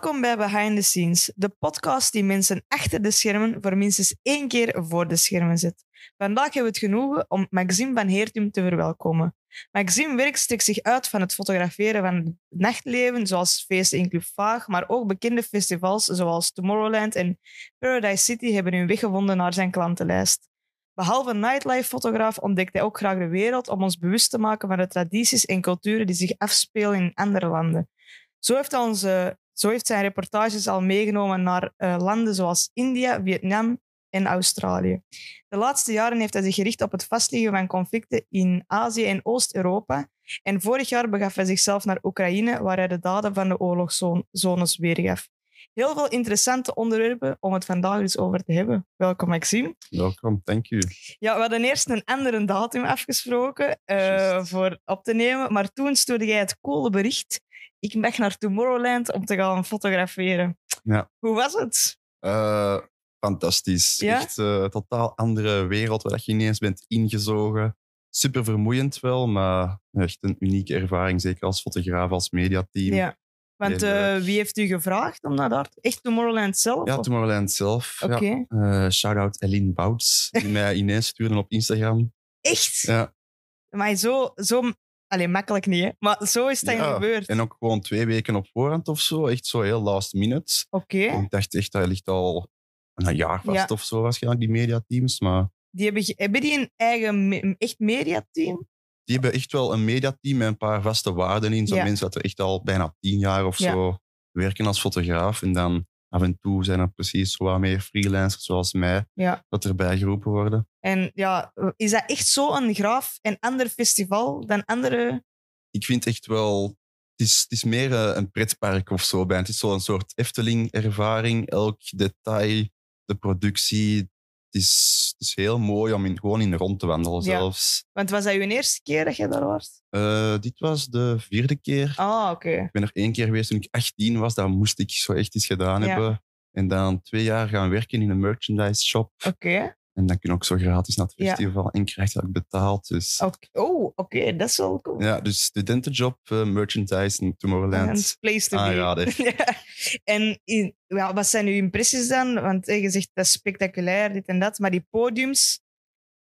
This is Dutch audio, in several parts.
Welkom bij Behind the Scenes, de podcast die mensen achter de schermen voor minstens één keer voor de schermen zet. Vandaag hebben we het genoegen om Maxime van Heertum te verwelkomen. Maxime werk strekt zich uit van het fotograferen van het nachtleven, zoals feesten in Club Vaag, maar ook bekende festivals zoals Tomorrowland en Paradise City hebben hun weg gevonden naar zijn klantenlijst. Behalve nightlife-fotograaf ontdekt hij ook graag de wereld om ons bewust te maken van de tradities en culturen die zich afspelen in andere landen. Zo heeft, hij onze, zo heeft zijn reportages al meegenomen naar uh, landen zoals India, Vietnam en Australië. De laatste jaren heeft hij zich gericht op het vastleggen van conflicten in Azië en Oost-Europa. En vorig jaar begaf hij zichzelf naar Oekraïne, waar hij de daden van de oorlogszones weergaf. Heel veel interessante onderwerpen om het vandaag dus over te hebben. Welkom, Maxime. Welkom, thank you. Ja, we hadden eerst een andere datum afgesproken uh, voor op te nemen, maar toen stuurde jij het coole bericht. Ik mag naar Tomorrowland om te gaan fotograferen. Ja. Hoe was het? Uh, fantastisch. Ja? Echt een uh, totaal andere wereld waar je ineens bent ingezogen. Super vermoeiend wel, maar echt een unieke ervaring, zeker als fotograaf, als mediateam. Ja. Want uh, wie heeft u gevraagd om naar daar? Echt Tomorrowland zelf? Ja, of? Tomorrowland zelf. Oké. Ja. Shout-out Eline Bouts, die mij ineens stuurde op Instagram. Echt? Ja. Maar zo, zo Alleen makkelijk niet, hè? maar zo is dat ja, gebeurd. En ook gewoon twee weken op voorhand of zo. Echt zo heel last minute. Oké. Okay. Ik dacht echt, dat ligt al een jaar vast Ja. of zo waarschijnlijk, die mediateams. Maar Die hebben, hebben die een eigen echt mediateam? die hebben echt wel een mediateam met een paar vaste waarden in. Zo Ja. mensen dat er echt al bijna tien jaar of zo werken als fotograaf. En dan af en toe zijn er precies wat meer freelancers zoals mij Ja. dat erbij geroepen worden. En ja, is dat echt zo een graaf en ander festival dan andere? ik vind echt wel. Het is, het is meer eh, een pretpark of zo. bij. Het is zo'n soort Efteling-ervaring. Elk detail, de productie. Het is, het is heel mooi om in, gewoon in rond te wandelen Ja. zelfs. Want was dat uw eerste keer dat je daar was? Eh, dit was de vierde keer. Ah, oké. Ik ben er één keer geweest toen ik 18 was. Dat moest ik zo echt iets gedaan Ja. hebben. En dan twee jaar gaan werken in een merchandise shop. Oké. En dan kun je ook zo gratis naar het Ja. festival. En krijg je betaald. Dus, Oké. Oh, oké. Dat is wel cool. ja, dus studentenjob, eh, merchandise in Tomorrowland. Place to be. Aanrader. Ja. En in- ja, wat zijn uw impressies dan? Want eh, je zegt dat is spectaculair, dit en dat. Maar die podiums,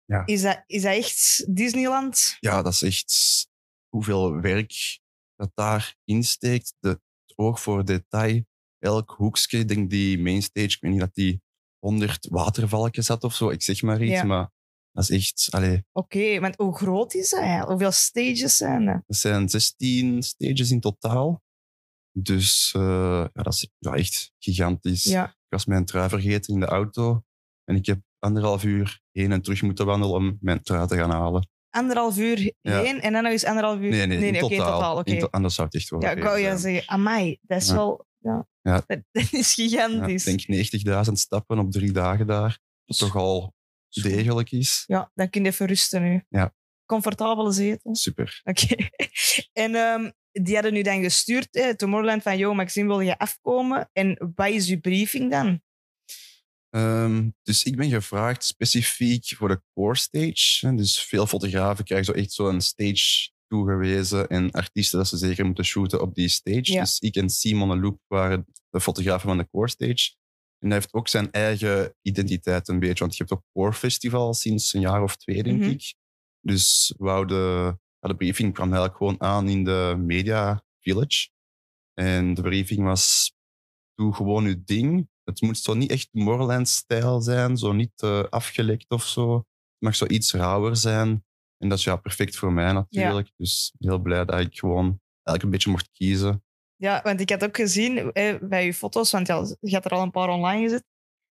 Ja. is, dat, is dat echt Disneyland? ja, dat is echt hoeveel werk dat daarin steekt. De, het oog voor detail. Elk hoekje, ik denk die mainstage, ik weet niet dat die 100 watervalkjes had of zo. Ik zeg maar iets, Ja. maar dat is echt... Oké, want hoe groot is dat? eigenlijk? Hoeveel stages zijn er? dat zijn 16 stages in totaal. Dus eh, ja, dat is ja, echt gigantisch. Ja. Ik was mijn trui vergeten in de auto. En ik heb anderhalf uur heen en terug moeten wandelen om mijn trui te gaan halen. Anderhalf uur Ja. heen en dan nog eens anderhalf uur... Nee, nee, in oké, totaal. totaal. oké. In to- anders zou het echt wel Ja, ik wou je zeggen, amai, dat is wel... Ja. Ja. Dat, dat is Ja, gigantisch. ik denk 90.000 stappen op drie dagen daar. Wat toch al degelijk is. Ja, dan kun je even rusten nu. Ja. Comfortabele zetel. Super. Oké. En ehm, die hadden nu dan gestuurd, hè, Tomorrowland, van yo, Maxime, wil je afkomen? En wat is uw briefing dan? Ehm, dus ik ben gevraagd specifiek voor de core stage. Dus veel fotografen krijgen zo echt zo'n stage toegewezen en artiesten dat ze zeker moeten shooten op die stage. Ja. Dus ik en Simon Loop waren de fotografen van de core stage. En hij heeft ook zijn eigen identiteit een beetje, want je hebt ook Core Festival sinds een jaar of twee, denk Mhm. ik. Dus wou de, de briefing kwam eigenlijk gewoon aan in de Media Village. En de briefing was, doe gewoon je ding. Het moet zo niet echt Tomorrowland-stijl zijn, zo niet te afgelekt of zo. Het mag zo iets rauwer zijn. En dat is ja perfect voor mij natuurlijk. Dus heel blij dat ik gewoon een beetje mocht kiezen. Ja, want ik had ook gezien bij je foto's, want ja, je had er al een paar online gezet,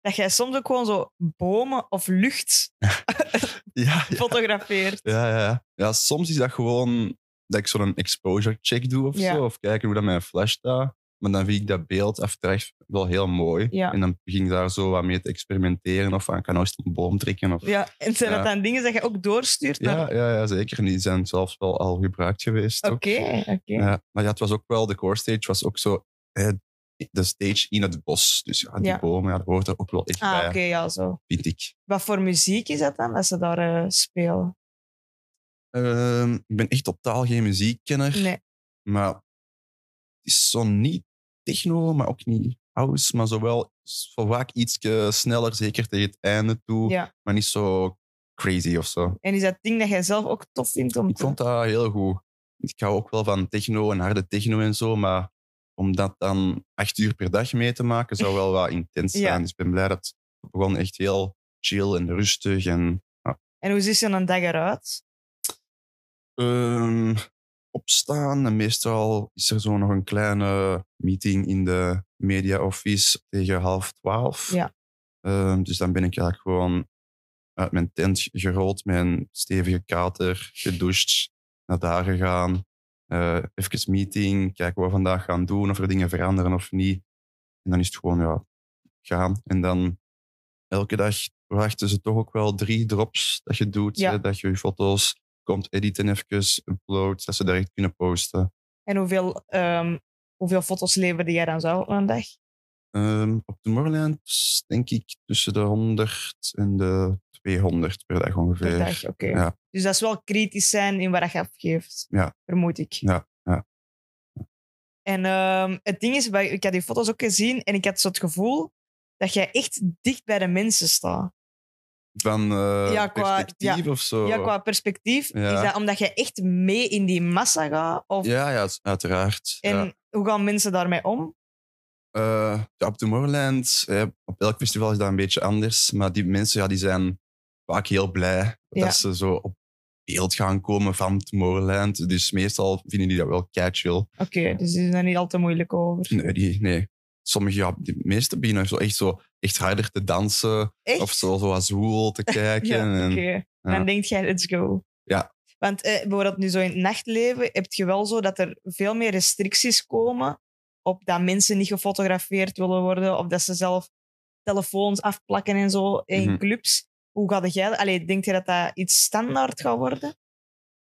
dat jij soms ook gewoon zo bomen of lucht Ja, fotografeert. Ja, ja, ja. ja, soms is dat gewoon dat ik zo'n exposure check doe of zo. Of kijken hoe dat mijn flash staat. Maar dan vind ik dat beeld aftrekt wel heel mooi. Ja. En dan begin ik daar zo wat mee te experimenteren. Of ik kan nou eens een boom trekken. Of... Ja, en zijn dat Ja. dan dingen dat je ook doorstuurt? naar- Ja, ja, ja, zeker. En die zijn zelfs wel al gebruikt geweest. Oké, oké. Ja, maar ja, het was ook wel, de core stage was ook zo eh, de stage in het bos. Dus ja, die bomen, ja, dat hoort er ook wel echt Ah, bij, oké, ja, zo. vind ik. Wat voor muziek is dat dan, dat ze daar eh, spelen? Ehm, ik ben echt totaal geen muziekkenner. Nee. Maar het is zo niet techno, maar ook niet house. Maar zowel zo vaak iets sneller, zeker tegen het einde toe. Ja. Maar niet zo crazy of zo. En is dat ding dat jij zelf ook tof vindt om Ik te... vond dat heel goed. Ik hou ook wel van techno en harde techno en zo, maar om dat dan acht uur per dag mee te maken, zou wel wat intens zijn. Ja. Dus ik ben blij dat het begon echt heel chill en rustig. En, En hoe ziet zo'n dag eruit? Ehm, opstaan en meestal is er zo nog een kleine meeting in de media office tegen half twaalf. Ja. Ehm, dus dan ben ik eigenlijk gewoon uit mijn tent gerold een stevige kater, gedoucht, naar daar gegaan. eh even meeting, kijken wat we vandaag gaan doen, of er dingen veranderen of niet. En dan is het gewoon ja, gaan. En dan elke dag verwachten ze toch ook wel drie drops dat je doet. Ja. hè, dat je je foto's komt editen even, upload, dat ze direct kunnen posten. En hoeveel, ehm, hoeveel foto's leverde jij dan zo op een dag? Ehm, op Tomorrowland denk ik tussen de 100 en de 200 per dag ongeveer. Per dag, oké. Ja. Dus dat is wel kritisch zijn in wat je afgeeft. Ja. Vermoed ik. Ja, ja. En ehm, het ding is, ik had die foto's ook gezien en ik had zo het gevoel dat jij echt dicht bij de mensen staat. Van eh, Ja, qua- perspectief of zo. Ja, qua perspectief. Ja. Is dat omdat jij echt mee in die massa gaat? Of, Ja, ja, uiteraard. en hoe gaan mensen daarmee om? Eh, op Tomorrowland, eh, op elk festival is dat een beetje anders. Maar die mensen ja, die zijn vaak heel blij dat ze zo op beeld gaan komen van Tomorrowland. Dus meestal vinden die dat wel chill. Oké, dus die zijn er niet al te moeilijk over. Nee, die, nee. Sommige, ja, de meeste beginnen zo echt, zo echt harder te dansen. Echt? Of zo, zo woel te kijken. Ja, oké. Dan denk jij, let's go. Ja. Want eh, bijvoorbeeld nu zo in het nachtleven heb je wel zo dat er veel meer restricties komen op dat mensen niet gefotografeerd willen worden of dat ze zelf telefoons afplakken en zo in Mhm. clubs. Hoe gaat jij dat? Allee, denk je dat dat iets standaard gaat worden?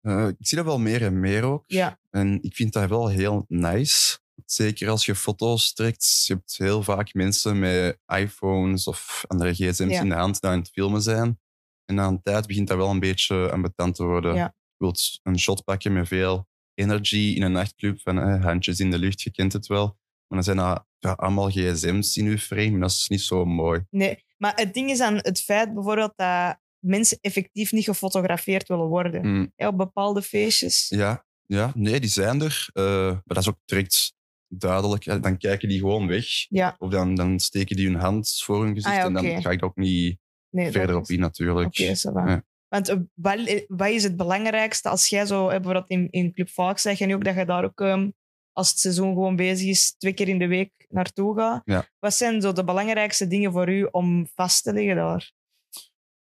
Eh, ik zie dat wel meer en meer ook. Ja. En ik vind dat wel heel nice. Zeker als je foto's trekt. Je hebt heel vaak mensen met iPhones of andere gsm's Ja. in de hand die aan het filmen zijn. En na een tijd begint dat wel een beetje ambetant te worden. Ja. Je wilt een shot pakken met veel energy in een nachtclub. Van, eh, handjes in de lucht, je kent het wel. Maar dan zijn dat ja, allemaal gsm's in je frame. En dat is niet zo mooi. Nee, maar het ding is aan het feit bijvoorbeeld dat mensen effectief niet gefotografeerd willen worden. Mm, op bepaalde feestjes. ja, ja, nee, die zijn er. Eh, maar dat is ook direct duidelijk. Dan kijken die gewoon weg. Ja, Of dan, dan steken die hun hand voor hun gezicht Ah, ja, en dan ga ik ook niet nee, verder op in natuurlijk. Oké. Ja. Want eh, wat, eh, wat is het belangrijkste als jij zo, eh, bijvoorbeeld in, in Club Valk zeg je nu ook dat je daar ook, ehm, als het seizoen gewoon bezig is, twee keer in de week naartoe gaat. Ja. Wat zijn zo de belangrijkste dingen voor u om vast te leggen daar?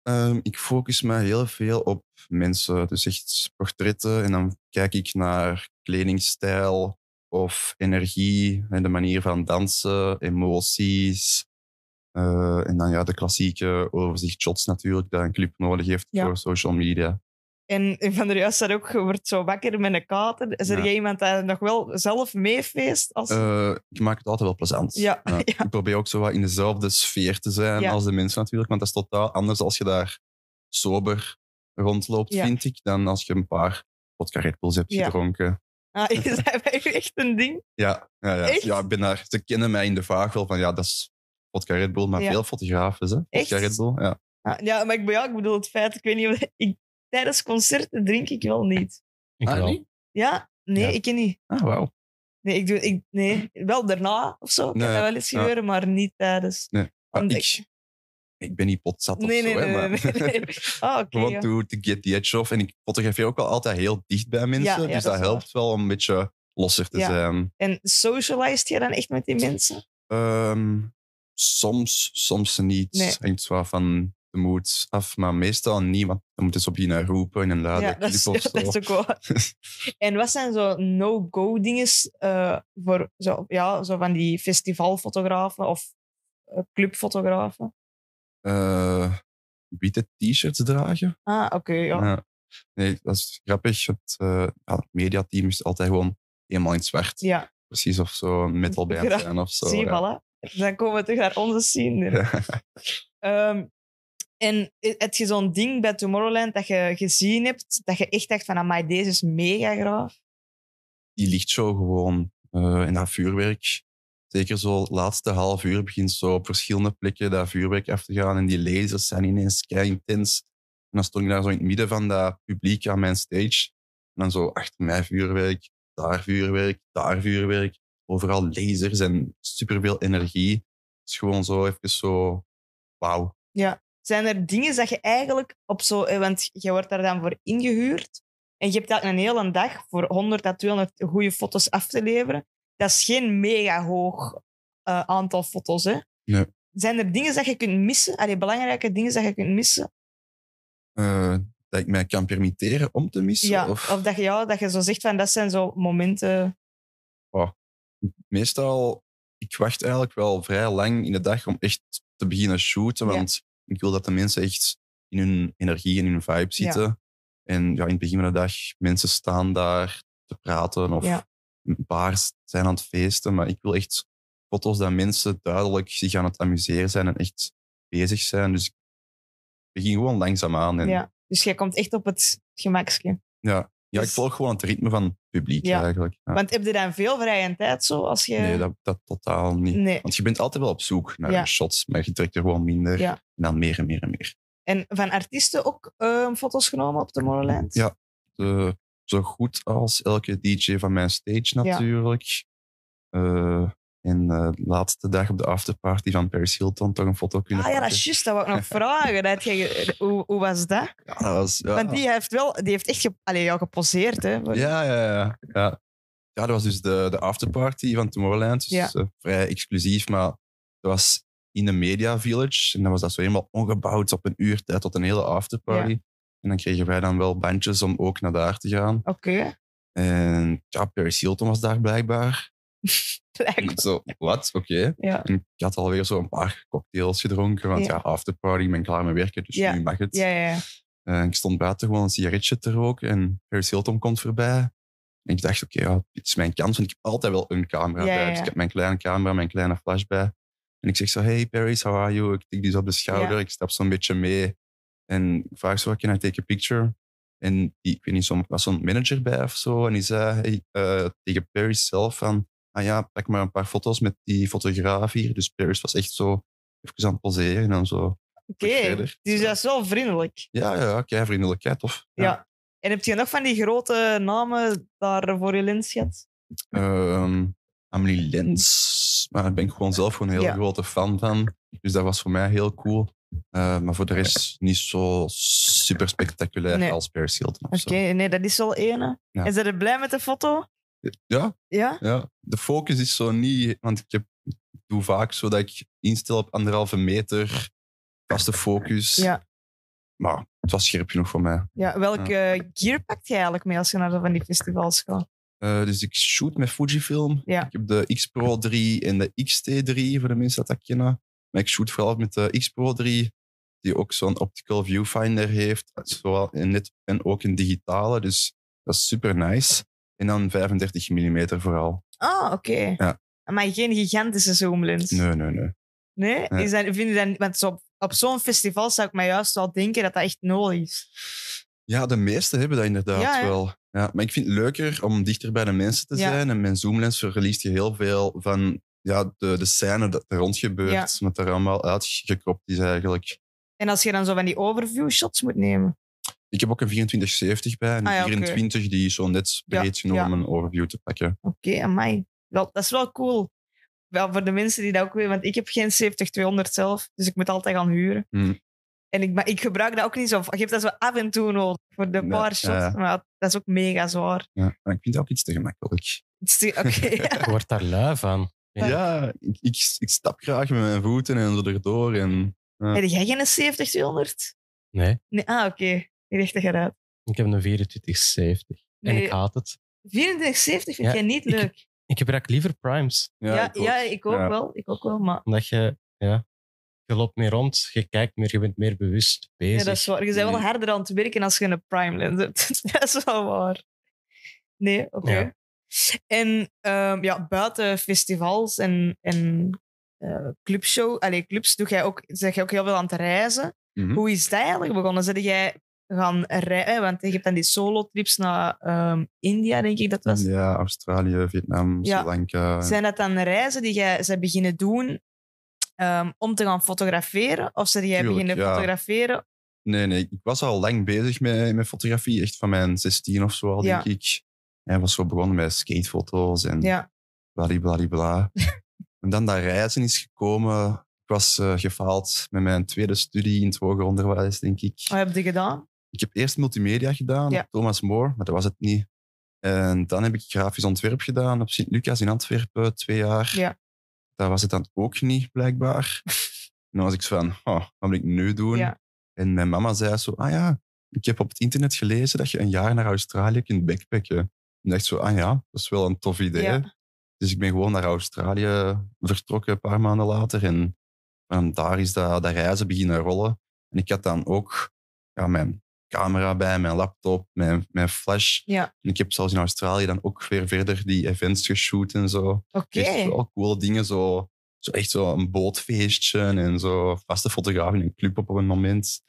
Ehm, ik focus me heel veel op mensen, dus echt portretten. En dan kijk ik naar kledingstijl of energie en de manier van dansen, emoties. Eh, en dan ja, de klassieke overzichtshots natuurlijk, dat een club nodig heeft Ja. voor social media. En van der juist zei ook, je wordt zo wakker met een kater. Is er Ja. jij iemand die nog wel zelf meefeest? Als... Eh, ik maak het altijd wel plezant. Ja, ja. Ik probeer ook zo wat in dezelfde sfeer te zijn als de mensen natuurlijk. Want dat is totaal anders als je daar sober rondloopt, vind ik, dan als je een paar vodka Red hebt gedronken. Ah, is dat echt een ding? Ja, ja, ja. Echt? ja ik ben daar, ze kennen mij in de vaag wel van ja, dat is vodka Red Bull, maar Ja. veel fotografen, hè? Vodka Echt? Red Bull, ja. Ah, ja, maar ik, ja, ik bedoel het feit, ik weet niet of... Ik, tijdens concerten drink ik wel niet. Ik Ah, wel. niet? Ja? Nee, Ja. ik ken niet. Ah, wauw. Nee, ik doe, ik, nee, wel daarna of zo. Kan Nee, dat wel eens ja. gebeuren, maar niet tijdens. Omdat ik, ik ben niet potzat of Nee, zo, nee, hè, maar... nee. Ah, ja. to, to get the edge off. En ik fotografeer ook wel altijd heel dicht bij mensen. Dus dat helpt wel om een beetje losser te Ja. zijn. En socialized je dan echt met die mensen? Ehm, soms, soms niet. Nee. Hangt wel van de moed af, maar meestal niet, want dan moeten ze op beginnen roepen een luide ja, is, dat is ook wel. en wat zijn zo no-go dingen eh, voor zo, ja, zo van die festivalfotografen of eh, clubfotografen? Eh, witte t-shirts dragen. Ah, oké, ja. Ja. Nee, dat is grappig. Het, eh, ja, het mediateam is altijd gewoon helemaal in het zwart. Ja, Precies of zo een metalband zijn of zo. zie, voilà. Dan komen we terug naar onze scene. Ehm, en heb je zo'n ding bij Tomorrowland dat je gezien hebt, dat je echt dacht van, amai, deze is mega graaf? Die lichtshow gewoon eh, en dat vuurwerk. Zeker zo laatste half uur begint zo op verschillende plekken dat vuurwerk af te gaan. En die lasers zijn ineens kei intens. En dan stond ik daar zo in het midden van dat publiek aan mijn stage. En dan zo achter mij vuurwerk, daar vuurwerk, daar vuurwerk. Overal lasers en superveel energie. Het is gewoon zo even zo... Wauw. Zijn er dingen dat je eigenlijk op zo... eh, Want je wordt daar dan voor ingehuurd. En je hebt dat een hele dag voor 100 à 200 goede foto's af te leveren. Dat is geen mega hoog eh, aantal foto's, hè? Nee. Zijn er dingen dat je kunt missen? Allee, belangrijke dingen dat je kunt missen? Eh, dat ik mij kan permitteren om te missen? Ja, Of, of dat je, ja, dat je zo zegt van dat zijn zo momenten. meestal, ik wacht eigenlijk wel vrij lang in de dag om echt te beginnen shooten. Ja. Want ik wil dat de mensen echt in hun energie en in hun vibe zitten. En ja, in het begin van de dag, mensen staan daar te praten of Ja. Baars zijn aan het feesten. Maar ik wil echt foto's dat mensen duidelijk zich aan het amuseren zijn en echt bezig zijn. Dus ik begin gewoon langzaamaan. En Ja. Dus jij komt echt op het gemakske. Ja, ja ik Dus- volg gewoon het ritme van het publiek Ja. eigenlijk. Ja. Want heb je dan veel vrije tijd zo als je. Nee, dat, dat totaal niet. Nee. Want je bent altijd wel op zoek naar Ja. shots, maar je trekt er gewoon minder. En dan meer en meer en meer. En van artiesten ook eh, foto's genomen op Tomorrowland? Ja. De, zo goed als elke DJ van mijn stage natuurlijk. Eh, en eh, de laatste dag op de afterparty van Paris Hilton toch een foto kunnen Ah ja, dat is juist. Dat wou ik nog vragen. Dat je, hoe, hoe was dat? Ja, dat was... Ja. Want die heeft wel, die heeft echt ge, allee, ja, geposeerd. Hè? Ja, ja, ja. ja. Ja, dat was dus de, de afterparty van Tomorrowland. Dus Ja. eh, vrij exclusief, maar dat was in de Media Village. En dan was dat zo helemaal ongebouwd op een uur tijd tot een hele afterparty. En dan kregen wij dan wel bandjes om ook naar daar te gaan. Oké. En ja, Paris Hilton was daar blijkbaar. Blijkbaar. zo, wat? Oké. Ja. En ik had alweer zo een paar cocktails gedronken, want Ja. ja, afterparty, ik ben klaar met werken, dus nu mag het. Ja, ja. En ik stond buiten gewoon een sigaretje te roken en Paris Hilton komt voorbij. En ik dacht, oké, ja, dit is mijn kans, want ik heb altijd wel een camera bij. Dus ik heb mijn kleine camera, mijn kleine flash bij. En ik zeg zo, hey Paris, how are you? Ik tik die zo op de schouder, ik stap zo'n beetje mee. En ik vraag zo, can I take a picture? En die, ik weet niet, zo'n- was zo'n manager bij of zo. En die zei eh, tegen Paris zelf van, ah ja, pak maar een paar foto's met die fotograaf hier. Dus Paris was echt zo even aan het poseren en dan zo. Oké. verder. Dus dat is wel vriendelijk. Ja, ja, ja, kei vriendelijk, kei tof. Ja. En heb je nog van die grote namen daar voor je lens gehad? Ehm Amelie Lens, maar daar ben ik gewoon zelf gewoon een heel Ja. grote fan van. Dus dat was voor mij heel cool. Eh, maar voor de rest niet zo super spectaculair Nee. als Paris Hilton. Oké, nee, dat is wel ene. Ja. En zijn er blij met de foto? Ja, Ja? ja, de focus is zo niet... Want ik, heb, ik doe vaak zo dat ik instel op anderhalve meter, vaste focus. Ja. Maar het was scherp genoeg voor mij. ja. Welke gear pakt je eigenlijk mee als je naar van die festivals gaat? Eh, dus ik shoot met Fujifilm. Ja. Ik heb de X Pro 3 en de XT3, voor de mensen dat dat kennen. Maar ik shoot vooral met de X Pro 3, die ook zo'n optical viewfinder heeft. Zowel en, net, en ook een digitale, dus dat is super nice. En dan 35 mm vooral. Ah, oké. Ja. Maar geen gigantische zoomlens? Nee, nee, nee. Nee? Nee. Is dat, vind je dat, want op, op zo'n festival zou ik mij juist wel denken dat dat echt nodig is. Ja, de meesten hebben dat inderdaad Ja, wel. Ja, maar ik vind het leuker om dichter bij de mensen te Ja. zijn. En met zoomlens verliest je heel veel van ja, de, de scène dat er rond gebeurt. Ja. Wat er allemaal uitgekropt is eigenlijk. En als je dan zo van die overview shots moet nemen. Ik heb ook een 2470 bij. En die Ah ja, oké. 24 die is zo net Ja, breed genoeg ja. om een overview te pakken. Oké, amai. Wel, dat is wel cool. Wel voor de mensen die dat ook weten, want ik heb geen 70-200 zelf, dus ik moet altijd gaan huren. Hmm. En ik, maar ik gebruik dat ook niet zo. Ik heb dat zo af en toe nodig voor de paar shots, maar dat is ook mega zwaar. Ja, maar ik vind dat ook iets te gemakkelijk. Oké, Je wordt daar lui van. Ja. Ja, ik, ik, ik stap graag met mijn voeten en zo erdoor. En, ja. Heb jij geen 70-200? Nee, Nee, ah, oké. Die ligt eruit. ik heb een 2470. En Nee. ik haat het. 2470 vind Ja, jij niet ik- leuk? Ik gebruik liever primes. Ja, ik ook. ja, ik ook Ja. wel. Ik ook wel, maar Omdat je, ja, je loopt meer rond, je kijkt meer, je bent meer bewust ja, bezig. dat is waar. Je bent wel harder aan het werken als je een prime lens hebt. dat is wel waar. Nee, oké. Ja. En ehm, ja, buiten festivals en, en eh, clubshow, allee, clubs, doe jij ook, zeg jij ook heel veel aan het reizen. Mhm. Hoe is dat eigenlijk begonnen? Zet jij gaan rijden? Want je hebt dan die solo-trips naar ehm, India, denk ik dat was. Ja, Australië, Vietnam, Ja. Sri Lanka. Zijn dat dan reizen die jij zij beginnen doen ehm, om te gaan fotograferen? Of zijn jij Tuurlijk, beginnen ja. fotograferen? Nee, nee, ik was al lang bezig met, met fotografie. Echt van mijn 16 of zo al, Ja. denk ik. En was zo begonnen met skatefoto's en Ja. bladibladibla. en dan dat reizen is gekomen. Ik was eh, gefaald met mijn tweede studie in het hoger onderwijs, denk ik. Wat heb je gedaan? Ik heb eerst multimedia gedaan, Ja. Thomas More, maar dat was het niet. En dan heb ik grafisch ontwerp gedaan op Sint-Lucas in Antwerpen, twee jaar. Ja. Dat was het dan ook niet, blijkbaar. en dan was ik zo van, oh, wat moet ik nu doen? Ja. En mijn mama zei zo, ah ja, ik heb op het internet gelezen dat je een jaar naar Australië kunt backpacken. En dacht zo, ah ja, dat is wel een tof idee. Ja. Dus ik ben gewoon naar Australië vertrokken een paar maanden later. En van daar is dat, dat reizen beginnen rollen. En ik had dan ook ja, mijn camera bij, mijn laptop, mijn, mijn flash. Ja. En ik heb zelfs in Australië dan ook weer verder die events geshoot en zo. Oké. Echt wel coole dingen, zo, zo echt zo een bootfeestje en zo vaste fotograaf in een club op een moment.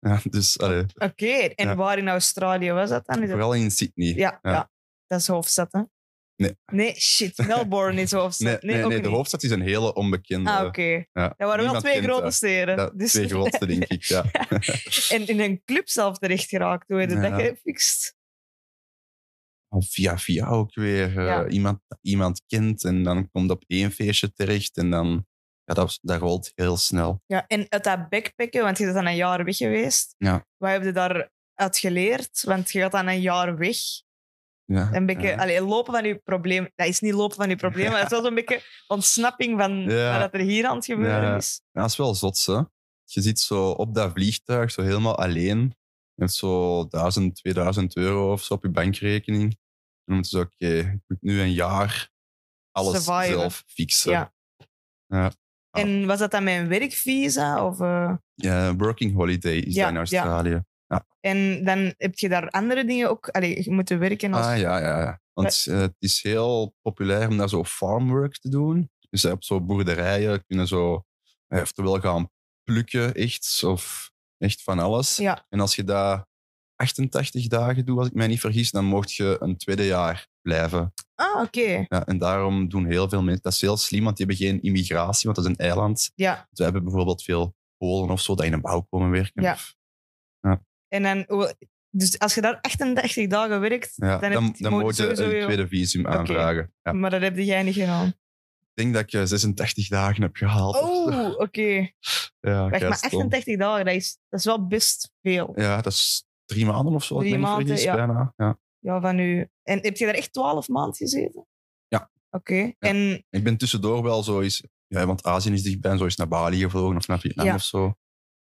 Ja, dus Oké. En Ja. waar in Australië was dat dan? Vooral in Sydney. Ja, ja. Dat is hoofdstad, hè? Nee. Nee, shit. Melbourne is hoofdstad. Nee, Nee, nee, ook nee, de hoofdstad is een hele onbekende. Ah, oké. ja. Dat waren wel twee kent grote steden. Dat, dus... Twee grootste, denk ik. Ja. En in een club zelf terecht geraakt. Hoe heb je Ja. dat gefixt? Via via ook weer eh, iemand, iemand kent en dan komt op één feestje terecht en dan ja, dat, dat rolt heel snel. Ja, en uit dat backpacken, want je bent dan een jaar weg geweest. Ja. Wat heb je daaruit geleerd? Want je gaat dan een jaar weg. Ja, Een beetje, ja. allee, lopen van je probleem. Dat is niet lopen van je probleem, maar het is wel zo'n beetje ontsnapping van Ja. wat er hier aan het gebeuren is. Ja, dat is wel zot, hè. Je zit zo op dat vliegtuig, zo helemaal alleen. Met zo 1000, 2000 euro of zo op je bankrekening. En dan moet je zo, oké, ik moet nu een jaar alles zelf fixen. Ja. Ja. En was dat dan een werkvisa? Of, eh, Ja, working holiday is dat in Australië. En dan heb je daar andere dingen ook allee, moeten werken als... Ah ja, ja. ja. Want eh, het is heel populair om daar zo farmwork te doen. Dus op zo boerderijen kunnen zo, eh, oftewel gaan plukken, echt, of echt van alles. Ja. En als je dat 88 dagen doet, als ik mij niet vergis, dan mocht je een tweede jaar blijven. Ah, oké. Ja, en daarom doen heel veel mensen, dat is heel slim, want die hebben geen immigratie, want dat is een eiland. Ja. Ze hebben bijvoorbeeld veel Polen of zo, die in een bouw komen werken. Ja. Of- En dan... hoe- Dus als je daar 38 dagen werkt, ja, dan, dan, dan, moet je een je- tweede visum aanvragen. Ja. Maar dat heb jij niet gedaan. Ik denk dat ik eh, 86 dagen heb gehaald. Oh, oké. Ja, Wacht, maar stom. 88 dagen, dat is, dat is wel best veel. Ja, dat is drie maanden of zo, Drie maanden, vergis, ja. bijna. Ja. Ja, van u. En heb je daar echt 12 maanden gezeten? Ja. Oké. En Ik ben tussendoor wel zo eens... Ja, want Azië is dichtbij, zo eens naar Bali gevlogen of naar Vietnam Ja. of zo.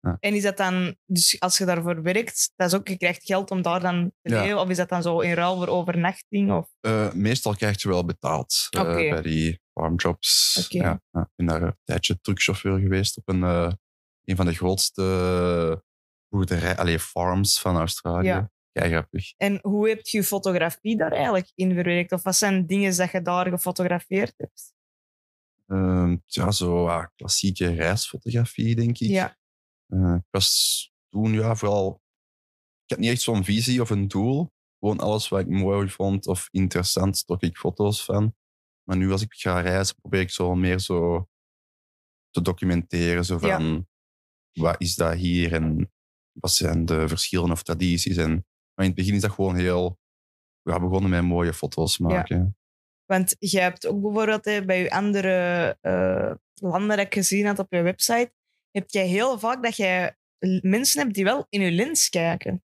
En is dat dan, dus als je daarvoor werkt, dat is ook, je krijgt geld om daar dan te Ja. leven? Of is dat dan zo in ruil voor overnachting? Of? Eh, meestal krijg je wel betaald eh, bij die farmjobs. Ja, ja. Ik ben daar een tijdje truckchauffeur geweest op een, eh, een van de grootste boerderij, allee, farms van Australië. Ja. Grappig. En hoe heb je je fotografie daar eigenlijk in verwerkt? Of wat zijn dingen dat je daar gefotografeerd hebt? Ehm, ja, zo ah, klassieke reisfotografie, denk ik. Ja. Eh, ik was toen ja, vooral... Ik had niet echt zo'n visie of een doel. Gewoon alles wat ik mooi vond of interessant, stok ik foto's van. Maar nu als ik ga reizen, probeer ik zo meer zo te documenteren. Zo van, wat is dat hier en wat zijn de verschillen of tradities. En, maar in het begin is dat gewoon heel... We gaan begonnen met mooie foto's maken. Want je hebt ook bijvoorbeeld hè, bij je andere eh, landen dat ik gezien had op je website, heb jij heel vaak dat jij l- mensen hebt die wel in je lens kijken.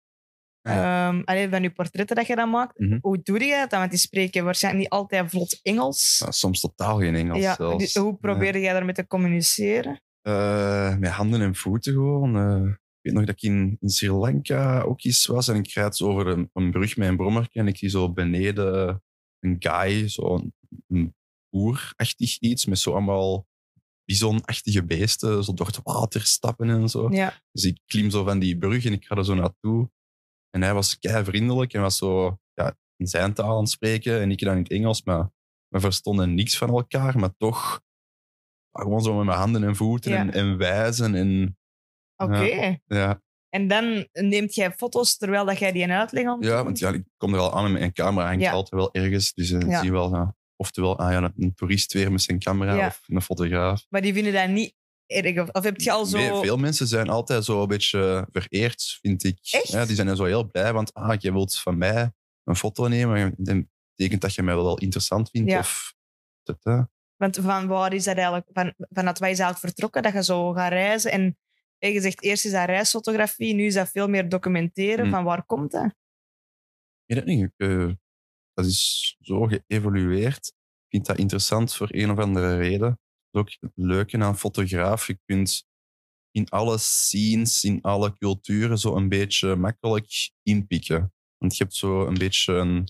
Ja. Ehm, allee, van je portretten dat je dan maakt. Mhm. Hoe doe je dat dan? Want die spreken waarschijnlijk niet altijd vlot Engels. Nou, soms totaal geen Engels ja, zelfs. hoe probeer jij daarmee te communiceren? Eh, met handen en voeten gewoon. Eh, ik weet nog dat ik in, in Sri Lanka ook eens was en ik rijd over een, een brug met een brommer en ik zie zo beneden een guy, zo'n een boerachtig iets met zo allemaal bisonachtige beesten, zo door het water stappen en zo. Ja, Dus ik klim zo van die brug en ik ga er zo naartoe. En hij was kei vriendelijk en was zo ja, in zijn taal aan het spreken en ik dan in het Engels, maar we verstonden niks van elkaar, maar toch gewoon zo met mijn handen en voeten Ja. en, en wijzen. En, oké. ja, En dan neemt jij foto's terwijl dat jij die uitleg aan Ja, want ja, ik kom er al aan met mijn camera. Hangt Ja. altijd wel ergens. Dus je Ja. zie wel, ja, oftewel ah, ja, een toerist weer met zijn camera Ja. of een fotograaf. Maar die vinden dat niet erg. Of, heb je al zo... Nee, veel mensen zijn altijd zo een beetje vereerd, vind ik. Echt? Ja, die zijn er zo heel blij, want ah, je wilt van mij een foto nemen. Dat betekent dat je mij wel interessant vindt. Ja. Of, dat. Want van waar is dat eigenlijk... Van, vanuit waar is eigenlijk vertrokken? Dat je zo gaat reizen en... Je zegt eerst is dat reisfotografie, nu is dat veel meer documenteren. Hm. Van waar komt dat? Ik weet het niet. Ik, eh, dat is zo geëvolueerd. Ik vind dat interessant voor een of andere reden. Dat is ook het leuke aan fotograaf. Je kunt in alle scenes, in alle culturen zo een beetje makkelijk inpikken. Want je hebt zo een beetje een,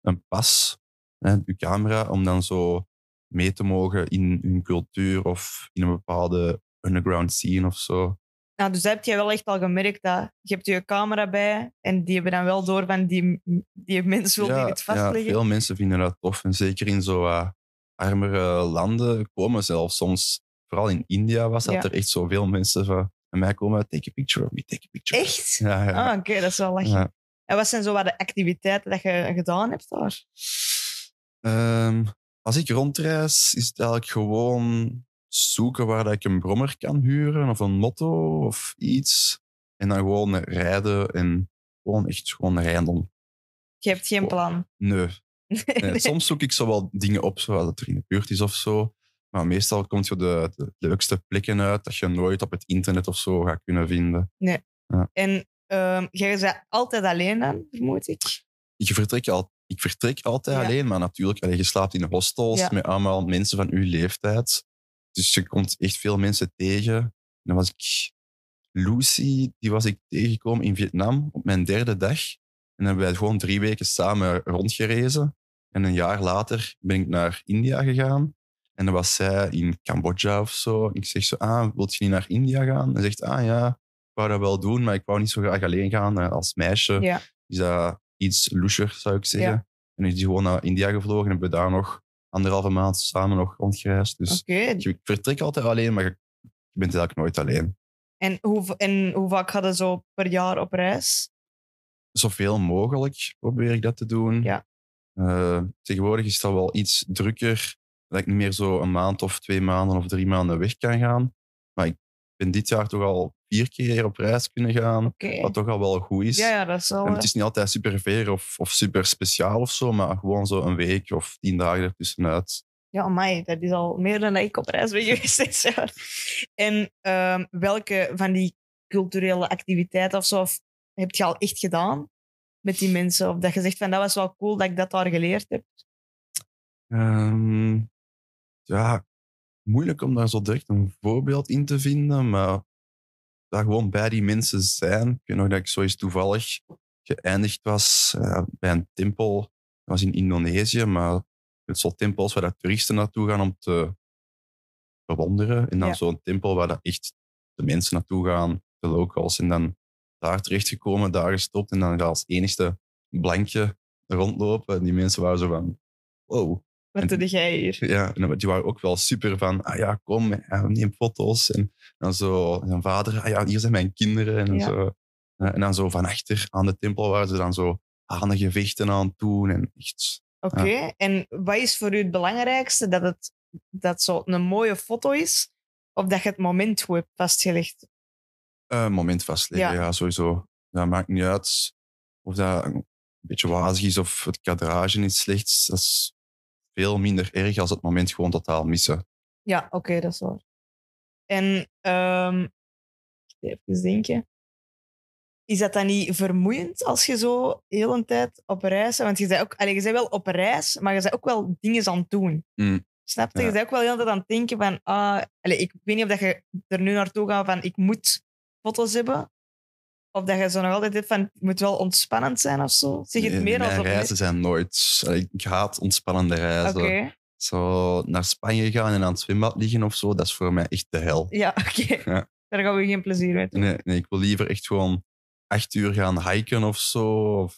een pas, hè, je camera, om dan zo mee te mogen in hun cultuur of in een bepaalde underground scene of zo. Nou, dus dat heb je wel echt al gemerkt dat je hebt je camera bij en die hebben dan wel door van die, die mens wil die het ja, vastleggen. veel mensen vinden dat tof. En zeker in zo uh, armere landen komen zelfs soms, vooral in India was dat Ja. er echt zoveel mensen van bij mij komen, take a picture of me, take a picture. Echt? Ja, ja. Ah, oké, dat is wel lachen. ja. En wat zijn zo wat de activiteiten dat je gedaan hebt daar? Ehm, als ik rondreis, is het eigenlijk gewoon zoeken waar dat ik een brommer kan huren of een motto of iets. En dan gewoon rijden en gewoon echt gewoon random. Je hebt geen plan. Nee, Nee, soms zoek ik zo wel dingen op, zoals het er in de buurt is of zo. Maar meestal komt je de, de leukste plekken uit dat je nooit op het internet of zo gaat kunnen vinden. En ehm jij bent altijd alleen dan, vermoed ik? Ik vertrek, al, ik vertrek altijd Ja. alleen, maar natuurlijk, je slaapt in hostels Ja. met allemaal mensen van uw leeftijd. Dus je komt echt veel mensen tegen. En dan was ik Lucy, die was ik tegengekomen in Vietnam op mijn derde dag. En dan hebben wij gewoon drie weken samen rondgerezen. En een jaar later ben ik naar India gegaan. En dan was zij in Cambodja of zo. Ik zeg zo, ah, wilt je niet naar India gaan? En zegt, ah ja, ik wou dat wel doen, maar ik wou niet zo graag alleen gaan. Eh, Als meisje Ja. is dat iets loesjer, zou ik zeggen. Ja. En is die gewoon naar India gevlogen en hebben we daar nog anderhalve maand samen nog rondgereisd. Dus Oké. ik vertrek altijd alleen, maar je bent eigenlijk nooit alleen. En, hoe, en hoe vaak ga je zo per jaar op reis? Zoveel mogelijk probeer ik dat te doen. Ja. Eh, tegenwoordig is het al wel iets drukker. Dat ik niet meer zo een maand of twee maanden of drie maanden weg kan gaan. Maar ik ben dit jaar toch al vier keer op reis kunnen gaan. Wat toch al wel goed is. Ja, ja, dat is wel... En het is niet altijd super ver of, of super speciaal of zo, maar gewoon zo een week of tien dagen ertussenuit. Ja, amai, dat is al meer dan dat ik op reis ben geweest dit jaar. En ehm, welke van die culturele activiteiten of zo of heb je al echt gedaan met die mensen? Of dat je zegt van dat was wel cool dat ik dat daar geleerd heb? Ehm, ja, moeilijk om daar zo direct een voorbeeld in te vinden, maar daar gewoon bij die mensen zijn. Ik weet nog dat ik zo eens toevallig geëindigd was eh, bij een tempel. Dat was in Indonesië, maar het soort tempels waar dat toeristen naartoe gaan om te bewonderen. En dan Ja. zo'n tempel waar dat echt de mensen naartoe gaan, de locals. En dan daar terechtgekomen, daar gestopt en dan als enigste blankje rondlopen. En die mensen waren zo van, wow. Wat En- doe jij hier? Ja, en die waren ook wel super van, ah ja, kom, neem foto's. En dan zo, zijn vader, ah ja, hier zijn mijn kinderen. En, Ja. zo. Eh, en dan zo van achter aan de tempel waren ze dan zo hanengevechten aan het doen. En echt, Oké, en wat is voor u het belangrijkste? Dat het dat zo een mooie foto is? Of dat je het moment goed hebt vastgelegd? eh, moment vastleggen, Ja. ja. sowieso. Dat maakt niet uit of dat een beetje wazig is of het kadrage is slecht. Dat is veel minder erg als het moment gewoon totaal missen. Ja, oké, dat is waar. En ehm even denken. Is dat dan niet vermoeiend als je zo heel een tijd op reis bent? Want je bent, ook, allee, je bent wel op reis, maar je bent ook wel dingen aan het doen. Mm. Snap je? Ja. Je bent ook wel de hele tijd aan het denken van... Ah, ik weet niet of dat je er nu naartoe gaat van ik moet foto's hebben. Of dat je zo nog altijd hebt van het moet wel ontspannend zijn of zo. Zeg je het meer als Mijn reizen zijn nooit... Ik haat ontspannende reizen. Oké, Zo naar Spanje gaan en aan het zwembad liggen of zo, dat is voor mij echt de hel. ja, oké. Ja. Daar gaan we geen plezier mee doen. Nee, nee, ik wil liever echt gewoon acht uur gaan hiken of zo. Of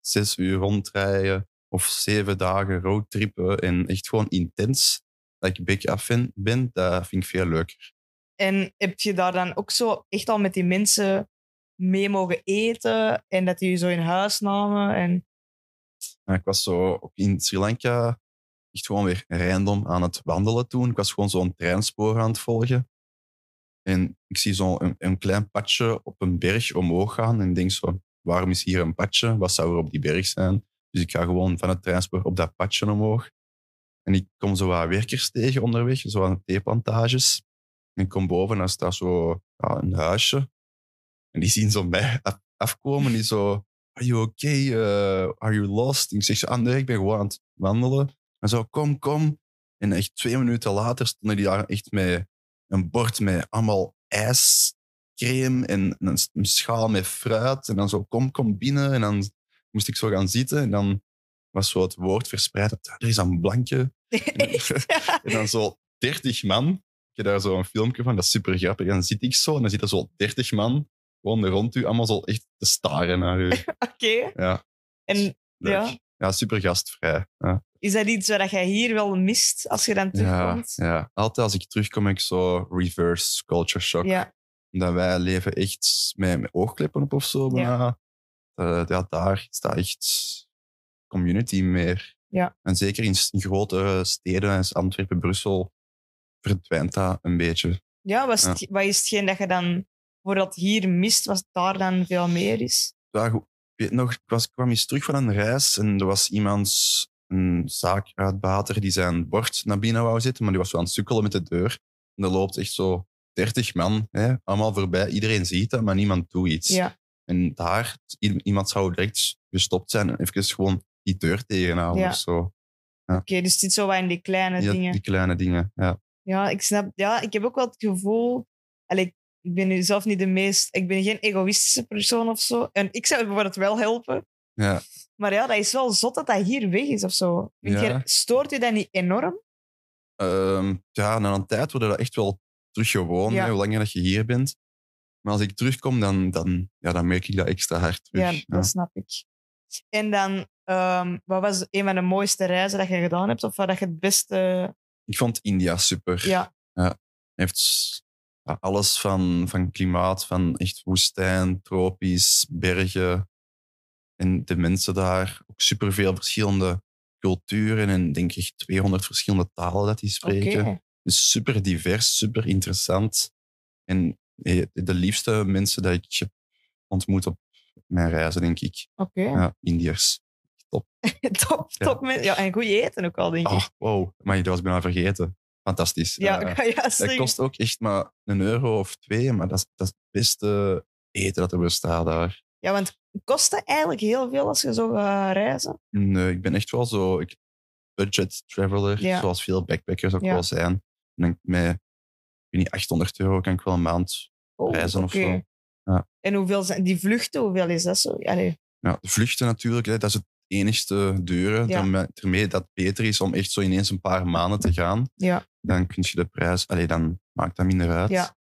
zes uur rondrijden. Of zeven dagen roadtrippen. En echt gewoon intens. Dat ik back af ben, dat vind ik veel leuker. En heb je daar dan ook zo echt al met die mensen mee mogen eten en dat die zo in huis namen. En, ik was zo in Sri Lanka echt gewoon weer random aan het wandelen toen. Ik was gewoon zo'n treinspoor aan het volgen. En ik zie zo'n een, een klein padje op een berg omhoog gaan. En denk zo, waarom is hier een padje? Wat zou er op die berg zijn? Dus ik ga gewoon van het treinspoor op dat padje omhoog. En ik kom zo wat werkers tegen onderweg, zo aan de theeplantages. En ik kom boven en daar staat zo ja, een huisje. En die zien zo mij af- afkomen. Die zo, are you okay? Uh, are you lost? En ik zeg zo, ah nee, ik ben gewoon aan het wandelen. En zo, kom, kom. En echt twee minuten later stonden die daar echt met een bord met allemaal ijscreme en een, schaal met fruit. En dan zo, kom, kom binnen. En dan moest ik zo gaan zitten. En dan was zo het woord verspreid. dat Er is een blankje. En dan zo 30 man. Ik heb daar zo een filmpje van, dat is super grappig. En dan zit ik zo en dan zitten zo 30 man gewoon rond u, allemaal zo echt te staren naar u. Oké. Ja, En leuk. Ja. Ja, super gastvrij. Ja. is dat iets wat jij hier wel mist als je dan Ja, terugkomt? ja, altijd als ik terugkom, ik zo reverse culture shock. Ja. Dat wij leven echt met, met oogkleppen op of zo. bijna. Eh, ja, daar staat echt community meer. Ja. En zeker in, grotere steden, als Antwerpen, Brussel, verdwijnt dat een beetje. Ja, Ja. het- wat is hetgeen dat je dan voor dat hier mist, wat daar dan veel meer is? Ja, goed. Ik weet nog, ik, was, ik kwam eens terug van een reis en er was iemand, een zaakuitbater, die zijn bord naar binnen wou zetten, maar die was zo aan het sukkelen met de deur. En er loopt echt zo 30 man, hè, allemaal voorbij. Iedereen ziet dat, maar niemand doet iets. Ja. En daar, iemand zou direct gestopt zijn en even gewoon die deur tegenhouden Ja. of zo. Oké, dus het zit zo wat in die kleine Ja, dingen. die kleine dingen, ja. Ja, ik snap. Ja, ik heb ook wel het gevoel. Allee, ik- ben nu zelf niet de meest. Ik ben geen egoïstische persoon of zo. En ik zou bijvoorbeeld wel helpen. ja. Maar ja, dat is wel zot dat dat hier weg is of zo. Ja. je- stoort u dat niet enorm? Ehm, ja, na een tijd worden dat echt wel terug gewoon, Ja. hè, hoe langer dat je hier bent. Maar als ik terugkom, dan, dan, ja, dan merk ik dat extra hard terug. Ja, dat snap ik. En dan, ehm, wat was een van de mooiste reizen dat je gedaan hebt? Of wat dat je het beste... Ik vond India super. Ja, heeft ja, alles van, van klimaat, van echt woestijn, tropisch, bergen. En de mensen daar, ook superveel verschillende culturen en denk ik 200 verschillende talen dat die spreken. Dus super divers, super interessant. En eh, de liefste mensen dat ik heb ontmoet op mijn reizen, denk ik. Oké. Ja, Indiërs. top, top. men- Ja, en goed eten ook al, denk ik. Oh, wow, maar dat was bijna vergeten. Fantastisch. ja, Eh, ja, Dat kost ook echt maar een euro of twee, maar dat is, dat is het beste eten dat er bestaat daar. Ja, want kost dat eigenlijk heel veel als je zo gaat reizen? Nee, ik ben echt wel zo ik, budget traveler, Ja. zoals veel backpackers ook wel zijn. En denk met ik weet niet, 800 euro kan ik wel een maand. Oh, Reizen of zo. Ja. En hoeveel zijn die vluchten? Hoeveel is dat zo? Allee, Ja, de vluchten natuurlijk, hè, dat is het enigste dure. Ja. Daarmee, daarmee dat het beter is om echt zo ineens een paar maanden te gaan. ja. Dan kun je de prijs, allee, dan maakt dat minder uit. Ja.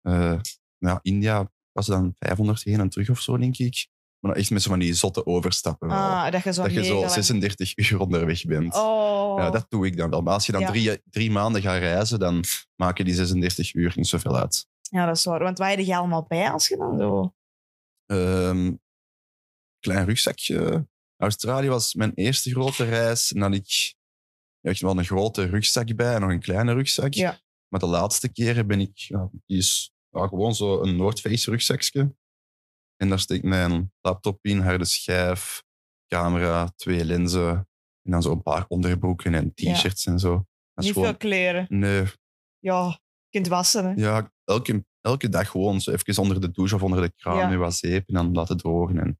Eh, ja, India was dan 500 heen en terug of zo, denk ik. Maar echt met zo van die zotte overstappen. wel. Ah, dat je zo dat je zo lang- 36 uur onderweg bent. Oh. Ja, dat doe ik dan wel. Maar als je dan Ja. drie, drie maanden gaat reizen, dan maken die 36 uur niet zoveel uit. ja, dat is waar. Want waar heb je allemaal bij als je dan zo... Ehm, klein rugzakje. Australië was mijn eerste grote reis. En dan had ik echt wel een grote rugzak bij en nog een kleine rugzak. Ja. Maar de laatste keren ben ik... Ja, die is ja, gewoon zo een North Face rugzakje. En daar steek ik mijn laptop in, harde schijf, camera, twee lenzen. En dan zo een paar onderbroeken en Ja. t-shirts en zo. Niet gewoon... veel kleren. Nee, Ja, je kunt wassen, hè. ja, elke, elke dag gewoon zo even onder de douche of onder de kraan Ja. met wat zeep en dan laten drogen en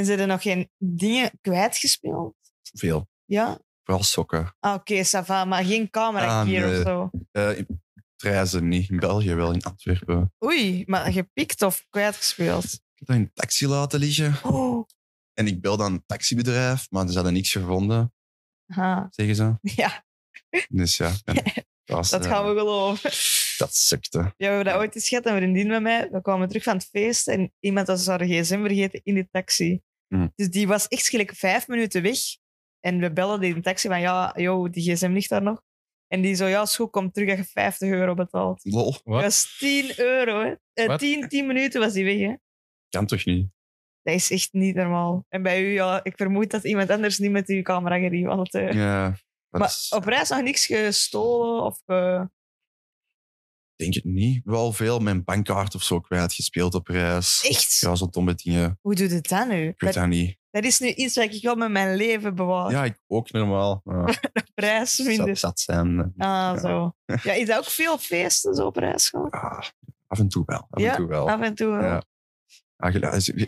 En zijn er nog geen dingen kwijtgespeeld? veel. Ja? Vooral sokken. Ah, oké, ça va. Maar geen camera Ah, nee. of zo. Eh, in- niet. In België wel, in Antwerpen. Oei, maar gepikt of kwijtgespeeld? Ik heb dat in een taxi laten liggen. Oh. En ik bel dan een taxibedrijf, maar ze hadden niks gevonden, Aha. zeggen ze. Ja, Dus ja, dat, was, dat eh, gaan we geloven. dat sukte. Ja, we hebben dat ooit eens gehad, een vriendin met mij. We kwamen terug van het feest en iemand had zijn gsm vergeten in de taxi. Hmm. Dus die was echt gelijk vijf minuten weg. En we bellen die in de taxi van, ja, joh, die gsm ligt daar nog. En die zo, ja, is goed, kom terug dat je 50 euro betaalt. Lol. Dat Wat? was 10 euro, hè. Eh, Wat? 10, 10 minuten was die weg, hè. Kan toch niet? Dat is echt niet normaal. En bij u, ja, ik vermoed dat iemand anders niet met uw camera gerief. Eh, Ja. dat maar is- op reis nog niks gestolen of... eh, denk het niet. Wel veel mijn bankkaart of zo kwijtgespeeld op reis. echt? Ja, zo domme dingen. Hoe doet het dan nu? Ik weet Dat, dat niet. dat is nu iets wat ik wel met mijn leven bewaar. Ja, ik ook normaal. Ja, reis minder. zat, zat zijn. Ah, Ja. zo. Ja, is dat ook veel feesten zo op reis gaan? Ah, af en toe wel. Af Ja, en toe wel. Af en toe wel. Ja. Ah,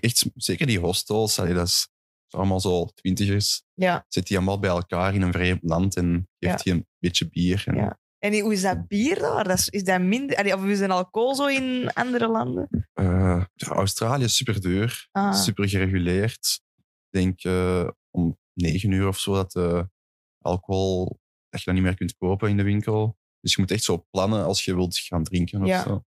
echt, zeker die hostels, dat is allemaal zo twintigers. Ja. Zit die allemaal bij elkaar in een vreemd land en geeft die een beetje bier. En, En hoe is dat bier daar? Dat is, is dat minder... allee, Of is alcohol zo in andere landen? eh, ja, Australië is super duur, Ah. super gereguleerd. Ik denk eh, om negen uur of zo dat de alcohol dat je dat niet meer kunt kopen in de winkel. Dus je moet echt zo plannen als je wilt gaan drinken of zo.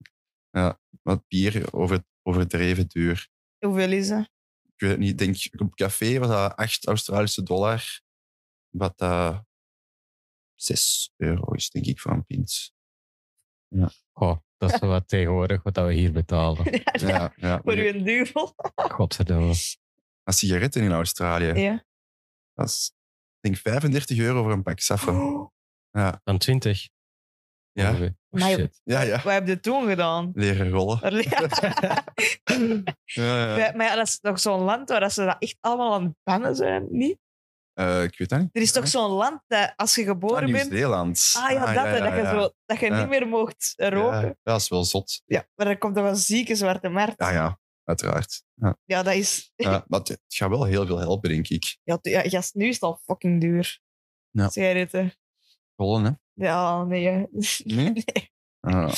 Ja, maar bier over, overdreven duur. Hoeveel is dat? ik weet het niet, ik denk op café was dat 8 Australische dollar. Wat dat 6 euro is, denk ik, voor een pint. Oh, dat is wat tegenwoordig wat we hier betalen. Ja, ja. Voor u een duvel. Godverdomme. Maar sigaretten in Australië, Ja. dat is ik denk 35 euro voor een pak saffen. Oh, Ja, Dan 20. ja. Oh, Maar ja, ja. Wat heb je toen gedaan? Leren rollen. Ja, ja. Maar ja, dat is toch zo'n land waar dat ze dat echt allemaal aan het bannen zijn, niet? Eh, ik weet dat niet. Er is toch zo'n land dat als je Ah, geboren bent... Nieuw-Zeeland. Ah ja, dat, hè, dat je, ja. Zo, dat je Ja. niet meer mocht roken. Ja, dat is wel zot. Ja. Maar er komt toch een zieke zwarte markt. Ja, ja, uiteraard. Ja. Ja, dat is... Ja, maar het, gaat wel heel veel helpen, denk ik. Ja, ja, gast, nu is het al fucking duur. Ja. Sigaretten. Rollen, hè? Ja, nee. hè. Nee? Ah.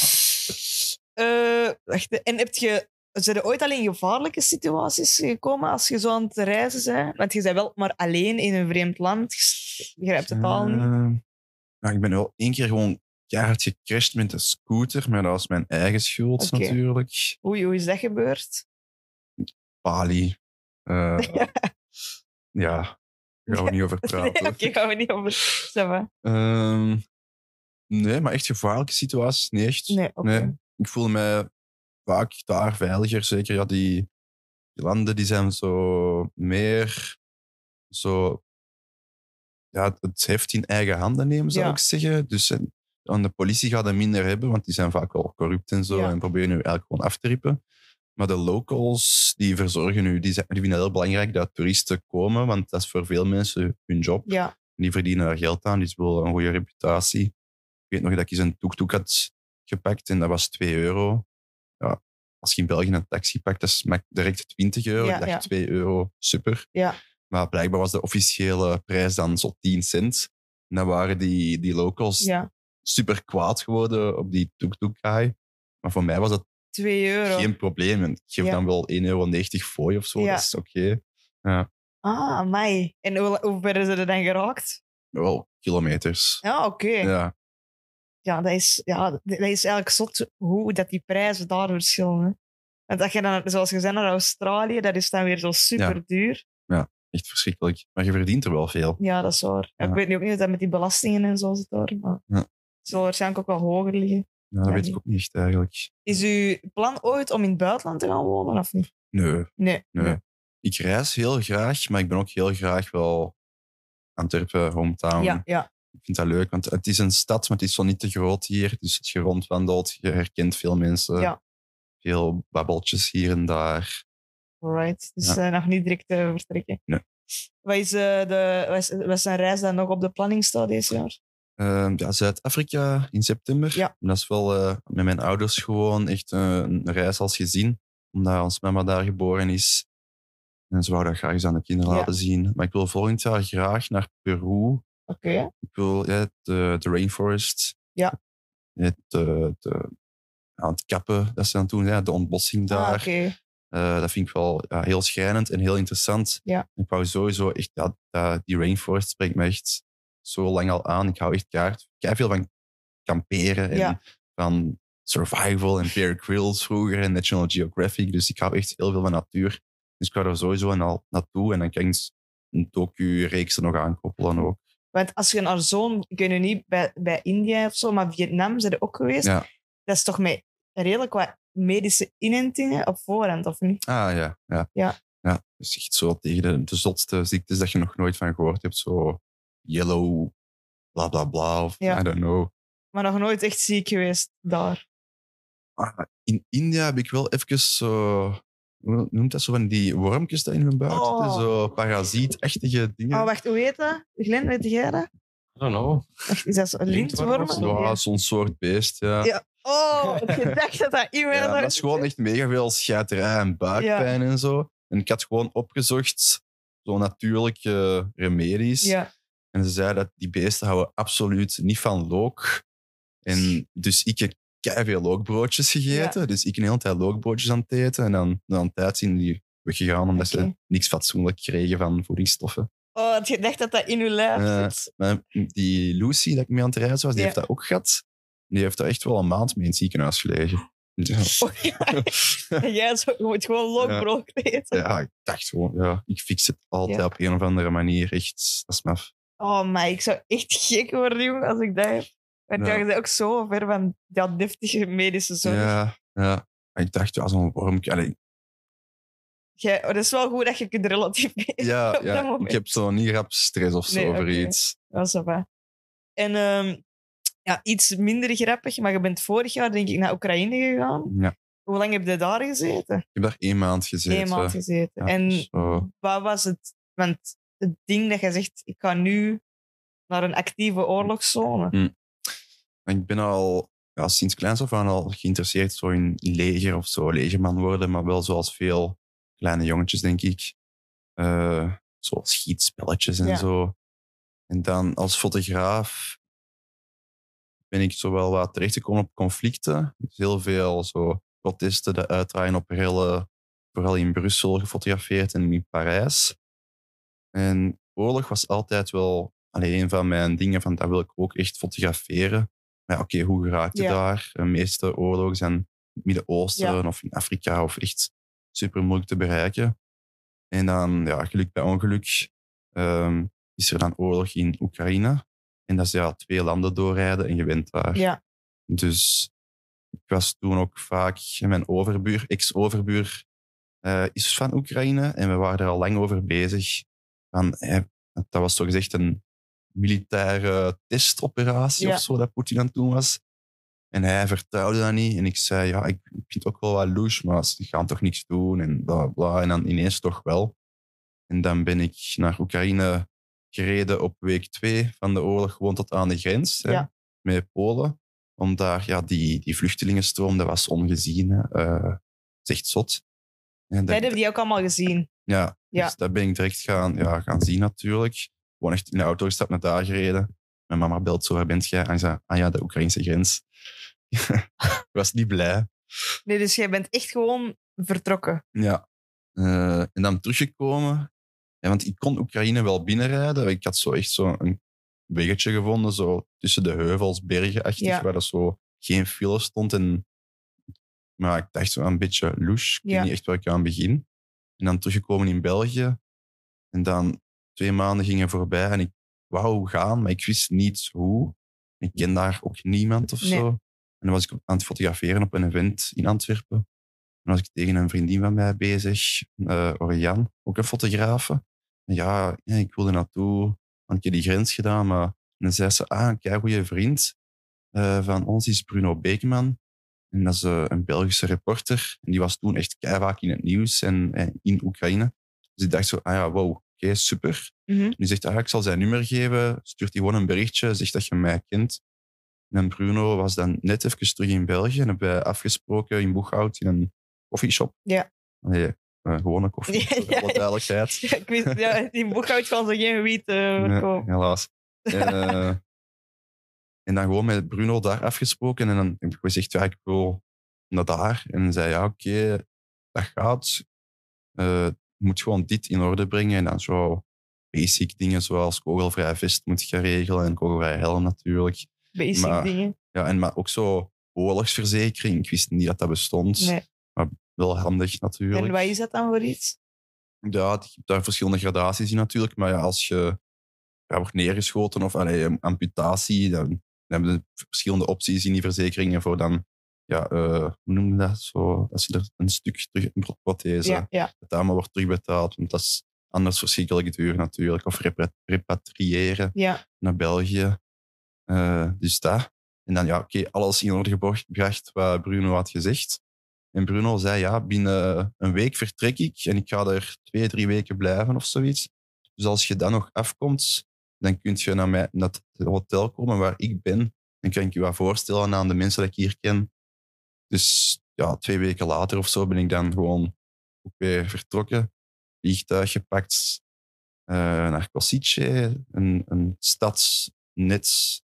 Eh, wacht, en heb je... Zijn er ooit al in gevaarlijke situaties gekomen als je zo aan het reizen bent? Want je bent wel maar alleen in een vreemd land. Je begrijpt het al niet. Eh, nou, ik ben wel één keer gewoon keihard gecrashed met een scooter, maar dat was mijn eigen schuld natuurlijk. Oei, hoe is dat gebeurd? Bali. Eh, ja, daar gaan we niet over Nee, praten. Oké, gaan we niet over. Ehm, nee, maar echt gevaarlijke situaties, niet echt. Nee. Nee. Ik voel me vaak daar veiliger. Zeker, ja, die, die landen die zijn zo meer zo... Ja, het- het heft in eigen handen nemen, zou Ja. ik zeggen. Dus en de politie gaat er minder hebben, want die zijn vaak wel corrupt en zo Ja. en proberen nu eigenlijk gewoon af te rippen. Maar de locals, die verzorgen nu, die, zijn, die vinden het heel belangrijk dat toeristen komen, want dat is voor veel mensen hun job. Ja, Die verdienen daar geld aan, die willen een goede reputatie. Ik weet nog dat ik eens een tuk-tuk had gepakt en dat was 2 euro. Ja, als je in België een taxi pakt, dat is ma- direct 20 euro. Ja, ik dacht ja. 2 euro, super. Ja. Maar blijkbaar was de officiële prijs dan zo 10 cent. En dan waren die, die locals ja. super kwaad geworden op die tuk-tuk guy. Maar voor mij was dat 2 euro. geen probleem. En Ik geef Ja. dan wel 1,90 euro fooi of zo, Ja. dat is oké. Ah, mij. En hoe, hoe ver is er dan geraakt? Wel kilometers. Ja, oké. Ja. Ja. dat, is, ja, dat is eigenlijk zot hoe dat die prijzen daar verschillen. Want dat je dan, zoals je zei, naar Australië, dat is dan weer zo super duur. Echt verschrikkelijk. Maar je verdient er wel veel. Ja, dat is waar. Ja. Ik weet niet ook niet hoe dat met die belastingen en zo zit daar. Maar Ja. het zal waarschijnlijk ook wel hoger liggen. Ja, dat Ja, weet ik ook niet echt eigenlijk. Is uw plan ooit om in het buitenland te gaan wonen of niet? Nee, Nee. nee. Ik reis heel graag, maar ik ben ook heel graag wel Antwerpen, hometown. Ja, ja. Ik vind dat leuk, want het is een stad, maar het is zo niet te groot hier. Dus als je rondwandelt, je herkent veel mensen. Ja. Veel babbeltjes hier en daar. Alright. Dus Ja. eh, nog niet direct eh, vertrekken. Nee. Wat is, eh, de, wat is, wat is een reis dan nog op de planning staat deze jaar? Ehm, ja, Zuid-Afrika in september. Ja. Dat is wel met mijn ouders gewoon echt een reis als gezin. Omdat ons mama daar geboren is. En ze wou dat graag eens aan de kinderen Ja. laten zien. Maar ik wil volgend jaar graag naar Peru. Oké. Ik wil ja, de, de rainforest. Ja. Het, de, de, aan het kappen, dat ze aan het doen zijn. De ontbossing Ah, daar. Eh, dat vind ik wel ja, heel schrijnend en heel interessant. Ja. Ik wou sowieso echt, ja, dat- die rainforest spreekt me echt zo lang al aan. Ik hou echt kaart, kei veel van kamperen en Ja. van survival en Bear Grylls vroeger en National Geographic. Dus ik hou echt heel veel van natuur. Dus ik ga er sowieso na- naartoe en dan kan ik een docu-reeks er nog aankoppelen ook. Want als je naar zo'n... Ik weet nu niet bij, bij India of zo, maar Vietnam zijn er ook geweest. Ja. Dat is toch met redelijk wat medische inentingen op voorhand, of niet? Ah ja, ja. Ja. ja dus echt zo tegen de, de zotste ziektes dat je nog nooit van gehoord hebt. Zo yellow, bla bla bla, of Ja. I don't know. Maar nog nooit echt ziek geweest daar. Ah, in India heb ik wel even zo... Hoe noemt dat zo van die wormpjes die in hun buik Oh. zitten? Zo parasietachtige dingen. Oh, wacht, hoe heet dat? Glenn, weet jij dat? I don't know. Wacht, is dat zo? Een Lintworm? Ja, zo'n soort beest, ja. Ja. Oh, ik gedacht dat dat iemand Ja, dat is gewoon echt mega veel schaterij en buikpijn en zo. En ik had gewoon opgezocht, zo natuurlijke remedies. Ja, En ze zeiden dat die beesten houden absoluut niet van look. En dus ik veel lookbroodjes gegeten. Dus ik een hele tijd lookbroodjes aan het eten. En dan tijd zijn die weggegaan omdat ze niks fatsoenlijk kregen van voedingsstoffen. oh, had je gedacht dat dat in uw lijf zit? Die Lucy, dat ik mee aan het reizen was, die Ja. heeft dat ook gehad. Die heeft daar echt wel een maand mee in het ziekenhuis gelegen. Ja. Oh, ja. Jij zo, je moet gewoon lookbrood eten. Ja, ik dacht gewoon, ja, ik fix het altijd op een of andere manier. Echt, dat is maf. Oh, maar ik zou echt gek worden, jongen, als ik dat heb. Want Ja. bent ook zo ver van dat deftige medische zorg. Ja, ja. Maar ik dacht, ja, zo'n wormpje. Allee, Jij, oh, dat is wel goed dat je kunt relativeren ja, dat ja, ik heb zo niet rap stress of zo Nee, over iets. Ja, ça va. En ehm, ja, iets minder grappig, maar je bent vorig jaar denk ik naar Oekraïne gegaan. Ja, Hoe lang heb je daar gezeten? ik heb daar één maand gezeten. Eén maand gezeten. Ja, en zo. wat was het? Want het ding dat je zegt, ik ga nu naar een actieve oorlogszone. Ik ben al ja, sinds kleins af aan al geïnteresseerd zo in leger of zo, legerman worden, maar wel zoals veel kleine jongetjes, denk ik. Eh zo schietspelletjes en Ja. zo. En dan als fotograaf ben ik zo wel wat terechtgekomen op conflicten. Dus heel veel zo protesten die uitdraaien op rellen, vooral in Brussel gefotografeerd en in Parijs. En oorlog was altijd wel alleen een van mijn dingen van dat wil ik ook echt fotograferen. Ja, oké, hoe geraak je Ja. daar? De meeste oorlogen zijn in het Midden-Oosten Ja. of in Afrika of echt super moeilijk te bereiken. En dan, ja, geluk bij ongeluk, ehm, is er dan oorlog in Oekraïne. En dat is ja, twee landen doorrijden en je bent daar. Ja, Dus ik was toen ook vaak, mijn overbuur, ex-overbuur, eh, is van Oekraïne. En we waren er al lang over bezig. Van, dat was toch gezegd een militaire testoperatie Ja. of zo dat Poetin aan het doen was. En hij vertrouwde dat niet. En ik zei, ja, ik vind het ook wel wat louche, maar ze gaan toch niks doen en bla bla. En dan ineens toch wel. En dan ben ik naar Oekraïne gereden op week twee van de oorlog, gewoon tot aan de grens hè, Ja. met Polen. Om daar, ja, die, die vluchtelingenstroom, dat was ongezien. hè. Eh, het is echt zot. En wij dat, hebben die ook allemaal gezien. ja, Ja. dus dat ben ik direct gaan, ja, gaan zien natuurlijk. Gewoon echt in de auto gestapt naar daar gereden. Mijn mama belt zo, waar bent jij? En ik zei, ah ja, de Oekraïnse grens. ik was niet blij. Nee, dus jij bent echt gewoon vertrokken. Ja. Eh, en dan teruggekomen. Ja, want ik kon Oekraïne wel binnenrijden. Ik had zo echt zo een weggetje gevonden, zo tussen de heuvels, bergenachtig, Ja. waar er zo geen file stond. En, maar ik dacht zo een beetje louche. Ik weet Ja. niet echt waar ik aan begin. En dan teruggekomen in België. En dan twee maanden gingen voorbij en ik wou gaan, maar ik wist niet hoe. Ik ken daar ook niemand of Nee. zo. En dan was ik aan het fotograferen op een event in Antwerpen. En dan was ik tegen een vriendin van mij bezig, eh Oriane, ook een fotografe. En ja, ik wilde naartoe, want ik die grens gedaan. Maar en dan zei ze, ah, een goede vriend eh, van ons is Bruno Beekman. En dat is eh, een Belgische reporter. En die was toen echt vaak in het nieuws en, en in Oekraïne. Dus ik dacht zo, ah ja, wow, oké, super. Mhm. Die zegt, ah, ik zal zijn nummer geven. Stuurt hij gewoon een berichtje, zegt dat je mij kent. En Bruno was dan net even terug in België en hebben wij afgesproken in Boeghout in een koffieshop. Ja. Nee, eh, gewone koffie, voor ja, alle duidelijkheid. Ja, ik wist, ja, in Boekhout gaan ze geen wiet eh, Nee, helaas. En, eh, en dan gewoon met Bruno daar afgesproken. En dan heb ik gezegd, ja, ik wil naar daar. En zei, ja, oké, dat gaat. Je moet gewoon dit in orde brengen. En dan zo basic dingen zoals kogelvrij vest moet je regelen. En kogelvrij helm natuurlijk. Basic maar- dingen. Ja, en maar ook zo oorlogsverzekering. Ik wist niet dat dat bestond. Nee. Wel handig natuurlijk. En wat is dat dan voor iets? Ja, je hebt daar verschillende gradaties in natuurlijk. Maar ja, als je ja, wordt neergeschoten of allee, amputatie, dan, dan hebben we verschillende opties in die verzekeringen voor dan ja, eh, hoe noem je dat? Zo, als je er een stuk terug, een prothese, Ja, ja. het allemaal wordt terugbetaald. Want dat is anders verschrikkelijk duur natuurlijk. Of repa- repatriëren ja. naar België. Eh, dus dat. En dan, ja, oké, alles in orde gebracht- wat Bruno had gezegd. En Bruno zei, ja, binnen een week vertrek ik en ik ga er twee, drie weken blijven of zoiets. Dus als je dan nog afkomt, dan kun je naar, mij, naar het hotel komen waar ik ben. Dan kan ik je wat voorstellen aan de mensen dat ik hier ken. Dus ja, twee weken later of zo ben ik dan gewoon ook weer vertrokken. Vliegtuig gepakt eh, naar Kosice, een, een stad net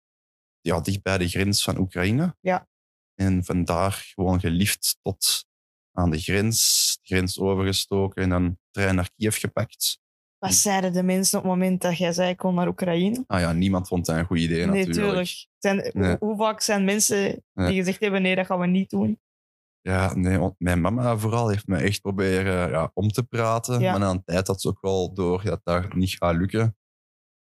ja, dicht bij de grens van Oekraïne. Ja. En vandaar gewoon gelift tot aan de grens, de grens overgestoken en dan trein naar Kiev gepakt. Wat zeiden de mensen op het moment dat jij zei, ik kom naar Oekraïne? Ah ja, niemand vond dat een goed idee Nee, natuurlijk. tuurlijk. Zijn, hoe- Nee. Hoe vaak zijn mensen Nee. die gezegd hebben, nee, dat gaan we niet doen? Ja, nee, want mijn mama vooral heeft me echt proberen ja, om te praten. Ja. Maar na een tijd had ze ook wel door dat dat niet gaat lukken.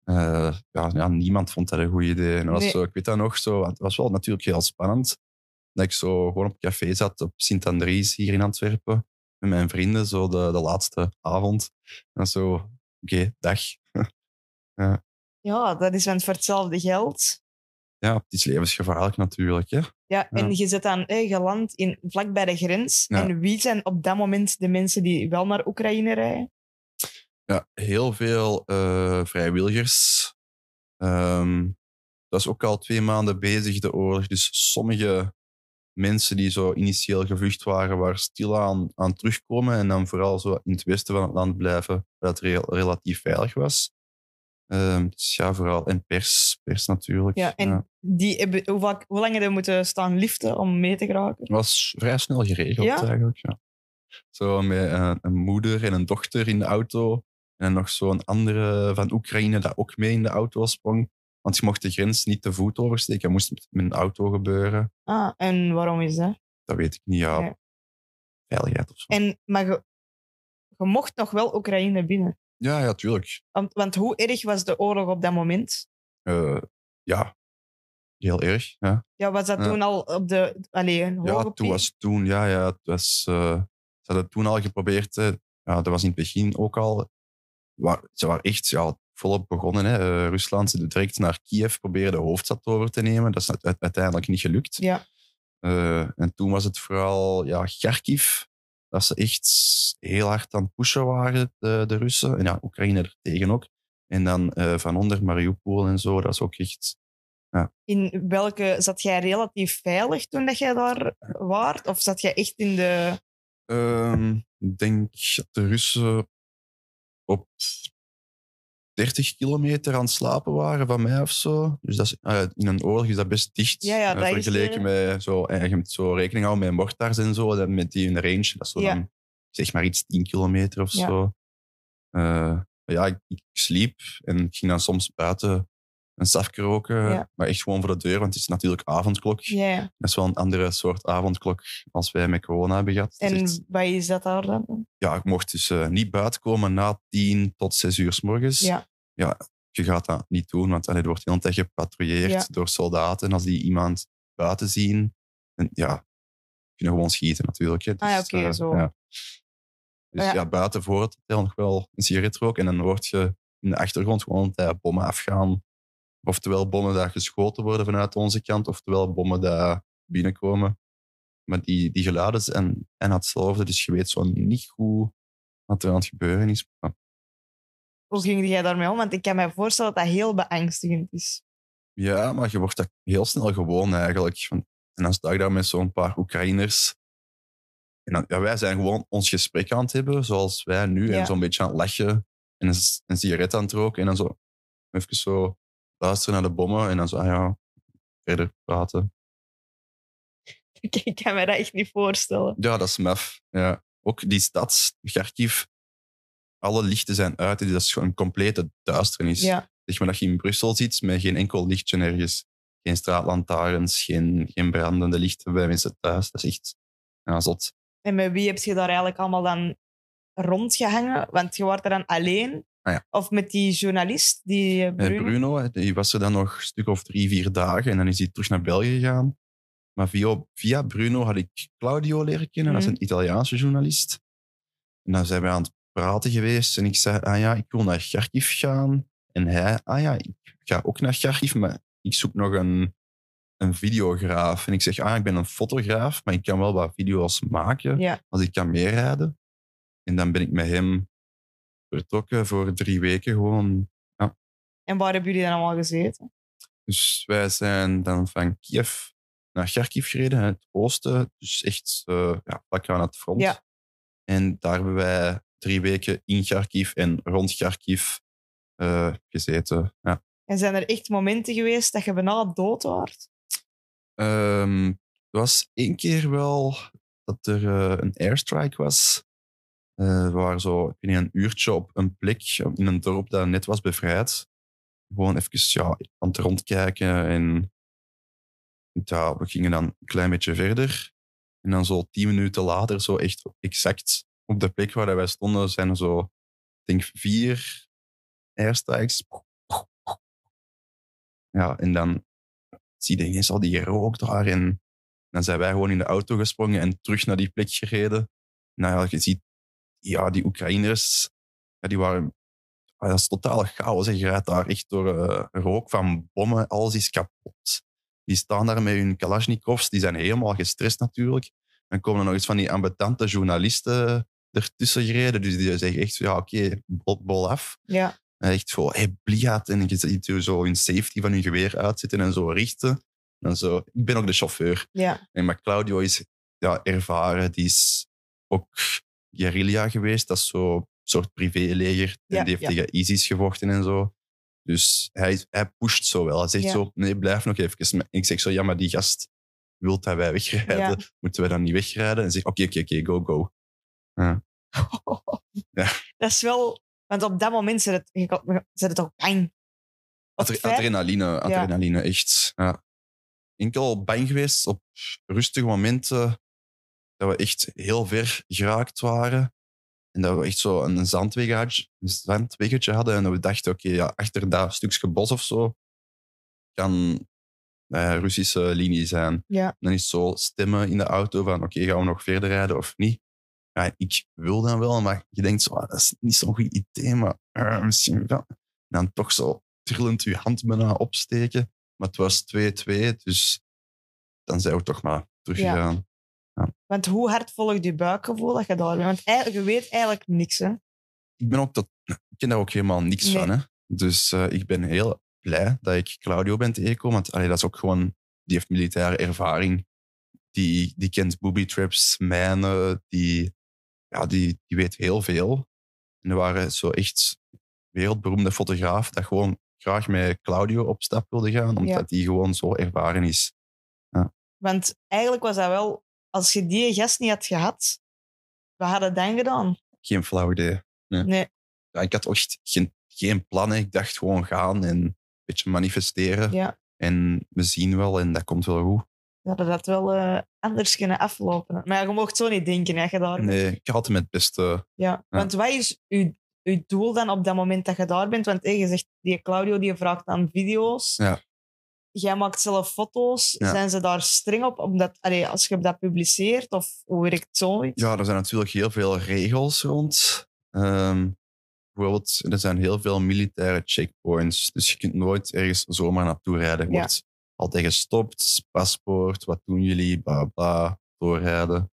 Eh, ja, ja, niemand vond dat een goed idee. En dat was Nee. zo, ik weet dat nog zo, het was wel natuurlijk heel spannend. Dat ik zo gewoon op café zat op Sint-Andries hier in Antwerpen. Met mijn vrienden, zo de, de laatste avond. En zo, oké, dag. Ja, dat is want voor hetzelfde geld. Ja, het is levensgevaarlijk natuurlijk. Hè. Ja, en Ja. je zit dan eh, geland in, vlak bij de grens. Ja. En wie zijn op dat moment de mensen die wel naar Oekraïne rijden? Ja, heel veel eh, vrijwilligers. Ehm, dat is ook al twee maanden bezig, de oorlog. Dus sommige mensen die zo initieel gevlucht waren, waren stilaan aan terugkomen. En dan vooral zo in het westen van het land blijven, waar het re- relatief veilig was. Ehm, dus ja, vooral. En pers, pers natuurlijk. Ja, en Die hebben, hoe, vaak, hoe lang hebben we moeten staan liften om mee te geraken? Het was vrij snel geregeld Ja? eigenlijk. Ja. Zo met een, een moeder en een dochter in de auto. En nog zo'n andere van Oekraïne dat ook mee in de auto sprong. Want je mocht de grens niet te voet oversteken. Dat moest met- een auto gebeuren. Ah, en waarom is dat? Dat weet ik niet. Ja, Ja. veiligheid of zo. En, maar je, je mocht nog wel Oekraïne binnen. Ja, ja, tuurlijk. Want, want hoe erg was de oorlog op dat moment? Eh, ja, heel erg. Ja, Ja, was dat Ja. toen al op de... Allee, een hoge ja toen was toen, ja, ja, het was, eh, ze hadden toen al geprobeerd. Hè. Ja, dat was in het begin ook al. Waar, ze waren echt ja, volop begonnen. Hè. Eh, Rusland ze direct naar Kiev proberen de hoofdstad over te nemen. Dat is uite- uiteindelijk niet gelukt. Ja, Eh, en toen was het vooral ja, Kharkiv. Dat ze echt heel hard aan het pushen waren, de, de Russen. En ja, Oekraïne er tegen ook. En dan eh, van onder Mariupol en zo. Dat is ook echt in welke... Zat jij relatief veilig toen dat jij daar waart? Of zat jij echt in de... Ehm, ik denk dat de Russen op 30 kilometer aan het slapen waren van mij of zo. Dus dat is, ja, in een oorlog is dat best dicht. Ja, ja, eh, vergeleken eh, met zo, en je moet zo rekening houden met mortars en zo. Dat met die in de range, dat is zo Ja. dan zeg maar iets 10 kilometer of zo. Eh, ja, ik, ik sliep en ik ging dan soms buiten een stafje roken. Ja. Maar echt gewoon voor de deur, want het is natuurlijk avondklok. Ja, ja. Dat is wel een andere soort avondklok als wij met corona hebben gehad. Is echt- En wat is dat daar dan? ja, ik mocht dus eh, niet buiten komen na tien tot zes uur s morgens. Ja, Je gaat dat niet doen, want allee, er wordt heel tijd gepatrouilleerd Ja. door soldaten. En als die iemand buiten zien, en, ja, kunnen gewoon schieten natuurlijk. Hè. Ah ja, Dus, oké, eh, zo. Ja. Dus Ja. ja. buiten voor het hotel nog wel een sigaret roken. En dan hoort je in de achtergrond gewoon tijd bommen afgaan. Oftewel bommen die geschoten worden vanuit onze kant, oftewel bommen die binnenkomen. Maar die, die geluiden zijn en hetzelfde, dus je weet zo niet goed wat er aan het gebeuren is. Maar hoe ging jij daarmee om? Want ik kan me voorstellen dat dat heel beangstigend is. Ja, maar je wordt dat heel snel gewoon eigenlijk. En dan sta ik daar met zo'n paar Oekraïners. En dan, ja, wij zijn gewoon ons gesprek aan het hebben, zoals wij nu. Ja. En zo'n beetje aan het lachen. En een sigaret aan het roken. En dan zo even zo luisteren naar de bommen. En dan zo, ah ja, verder praten. Ik, kan me dat echt niet voorstellen. Ja, dat is maf. Ja. Ook die stad, Kharkiv. Alle lichten zijn uit. Dat is gewoon een complete duisternis. Ja. Zeg maar dat je in Brussel zit met geen enkel lichtje ergens. Geen straatlantaarns, geen, geen brandende lichten bij mensen thuis. Dat is echt ja, zot. En met wie heb je daar eigenlijk allemaal dan rondgehangen? Want je wordt er dan alleen. Ah ja. Of met die journalist, die eh, En Bruno. Bruno, die was er dan nog een stuk of drie, vier dagen. En dan is hij terug naar België gegaan. Maar via, via Bruno had ik Claudio leren kennen. Dat is Mhm. een Italiaanse journalist. En dan zijn we aan het praten geweest. En ik zei, ah ja, ik wil naar Kharkiv gaan. En hij, ah ja, ik ga ook naar Kharkiv, maar ik zoek nog een, een videograaf. En ik zeg, ah, ik ben een fotograaf, maar ik kan wel wat video's maken Ja. als ik kan meerijden. En dan ben ik met hem vertrokken voor drie weken gewoon. En waar hebben jullie dan allemaal gezeten? Dus wij zijn dan van Kiev naar Kharkiv gereden, het oosten. Dus echt eh ja, vlak aan het front. Ja. En daar hebben wij drie weken in Kharkiv en rond Kharkiv eh, gezeten. Ja. En zijn er echt momenten geweest dat je bijna dood was? Ehm, er was één keer wel dat er eh, een airstrike was. Eh, we waren zo ik een uurtje op een plek in een dorp dat net was bevrijd. Gewoon even ja, aan het rondkijken. En ja, we gingen dan een klein beetje verder. En dan zo tien minuten later, zo echt exact op de plek waar wij stonden, zijn er zo, ik denk vier airstrikes. Ja, en dan zie je ineens al die rook daar. En dan zijn wij gewoon in de auto gesprongen en terug naar die plek gereden. Nou ja, je ziet, ja, die Oekraïners, ja, die waren... ah, dat is totaal chaos. hè. Je rijdt daar echt door eh, rook van bommen. Alles is kapot. Die staan daar met hun kalasjnikovs. Die zijn helemaal gestrest natuurlijk. Dan komen er nog eens van die ambetante journalisten ertussen gereden. Dus die zeggen echt, ja, oké, bol, bol af. Ja. En echt zo, hey, bliat. En je ziet zo hun safety van hun geweer uitzetten en zo richten. En zo, ik ben ook de chauffeur. Ja. En maar Claudio is ja, ervaren. Die is ook guerrilla geweest. Dat is zo'n soort privéleger. En die heeft ja. tegen ISIS gevochten en zo. Dus hij, hij pusht zo wel. Hij zegt Ja. zo, nee, blijf nog even. En ik zeg zo, ja, maar die gast wil dat wij wegrijden. Moeten wij dan niet wegrijden? En zegt, oké, oké, oké, go, go. Ja. Dat is wel... Want op dat moment zit het, zit het ook bang. Adre- adrenaline, adrenaline, echt. Ja. Enkel bang geweest op rustige momenten dat we echt heel ver geraakt waren. En dat we echt zo een zandweggetje, een zandweggetje hadden. En dat we dachten, oké, ja, achter dat stukje bos of zo kan eh, Russische linie zijn. Ja. Dan is zo stemmen in de auto van, oké, gaan we nog verder rijden of niet? Ja, ik wil dan wel, maar je denkt zo, ah, dat is niet zo'n goed idee, maar eh, misschien wel. En dan toch zo trillend je hand bijna opsteken. Maar het was 2-2, dus dan zijn we toch maar teruggegaan. Want hoe hard volgt je buikgevoel dat je daar bent? Want eigenlijk, je weet eigenlijk niks, hè? Ik ben ook tot, ik ken daar ook helemaal niks Nee. van. Hè? Dus eh, ik ben heel blij dat ik Claudio ben tegengekomen. Want allee, dat is ook gewoon, die heeft militaire ervaring. Die, die kent booby traps, mijnen, die, ja, die, die weet heel veel. En er waren zo echt wereldberoemde fotograaf dat gewoon graag met Claudio op stap wilde gaan, omdat die gewoon zo ervaren is. Want eigenlijk was dat wel... Als je die gast niet had gehad, wat hadden dan gedaan? Geen flauw idee. Nee. Nee. Ja, ik had echt geen, geen plannen. Ik dacht gewoon gaan en een beetje manifesteren. Ja. En we zien wel en dat komt wel goed. Dat had dat wel eh, anders kunnen aflopen. Maar je mocht zo niet denken, hè, je daar. Nee, ik had het met het beste. Ja. Want wat is uw, uw doel dan op dat moment dat je daar bent? Want hey, je zegt, die Claudio die vraagt aan video's. Ja. Jij maakt zelf foto's. Ja. Zijn ze daar streng op? Omdat, allee, als je dat publiceert, of hoe werkt zoiets? Ja, er zijn natuurlijk heel veel regels rond. Ehm, bijvoorbeeld, er zijn heel veel militaire checkpoints. Dus je kunt nooit ergens zomaar naartoe rijden. Je Ja. wordt altijd gestopt, paspoort, wat doen jullie, bla bla, doorrijden.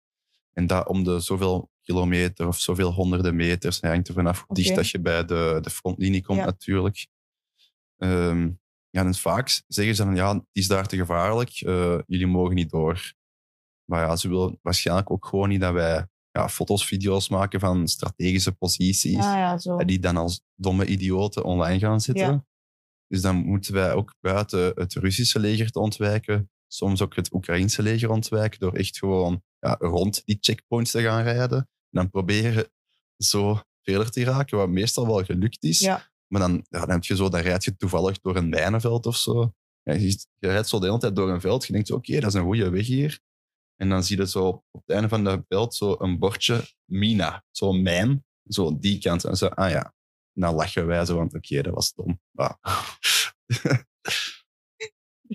En dat om de zoveel kilometer of zoveel honderden meters, hangt er vanaf hoe dicht dat je bij de, de frontlinie komt Ja. natuurlijk. Ehm, ja, en vaak zeggen ze dan, ja, het is daar te gevaarlijk, eh, jullie mogen niet door. Maar ja, ze willen waarschijnlijk ook gewoon niet dat wij ja, foto's, video's maken van strategische posities. Ah ja, zo. Die dan als domme idioten online gaan zitten. Ja. Dus dan moeten wij ook buiten het Russische leger te ontwijken, soms ook het Oekraïnse leger ontwijken, door echt gewoon ja, rond die checkpoints te gaan rijden. En dan proberen zo verder te raken, wat meestal wel gelukt is. Ja. Maar dan, ja, dan heb je zo, dan rijd je toevallig door een mijnenveld of zo. Ja, je, je rijdt zo de hele tijd door een veld. Je denkt, zo, oké, dat is een goede weg hier. En dan zie je zo op het einde van dat veld zo een bordje mina, zo'n mijn, zo die kant. En zo, ah ja. En dan lachen wij zo, want oké, dat was dom. Ah.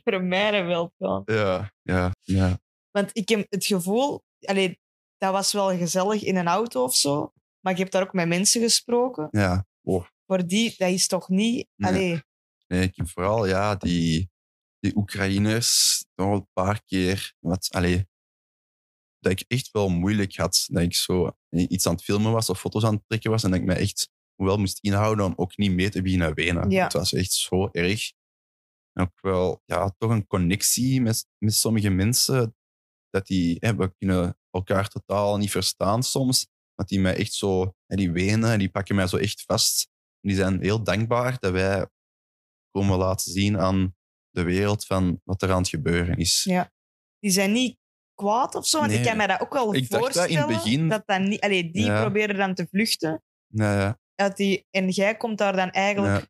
vermijden wilt gaan. Ja, ja, ja. Want ik heb het gevoel, allee, dat was wel gezellig in een auto of zo, maar ik heb daar ook met mensen gesproken. ja. Oh, Voor die, dat is toch niet. Nee. Allee, nee, ik heb vooral ja, die, die Oekraïners nog een paar keer. Wat, allee, dat ik echt wel moeilijk had. Dat ik zo iets aan het filmen was of foto's aan het trekken was en dat ik me echt wel moest inhouden om ook niet mee te beginnen wenen. Ja. Het was echt zo erg. En ook wel ja, toch een connectie met, met sommige mensen. Dat die, hè, we kunnen elkaar totaal niet verstaan soms. Dat die mij echt zo, hè, die wenen en die pakken mij zo echt vast. Die zijn heel dankbaar dat wij komen laten zien aan de wereld van wat er aan het gebeuren is. Ja. die zijn niet kwaad of zo. Want ik kan mij dat ook wel Ik dacht dat in voorstellen. het begin- dat dat niet, allee, die Ja. proberen dan te vluchten. Ja, ja, Dat die, en jij komt daar dan eigenlijk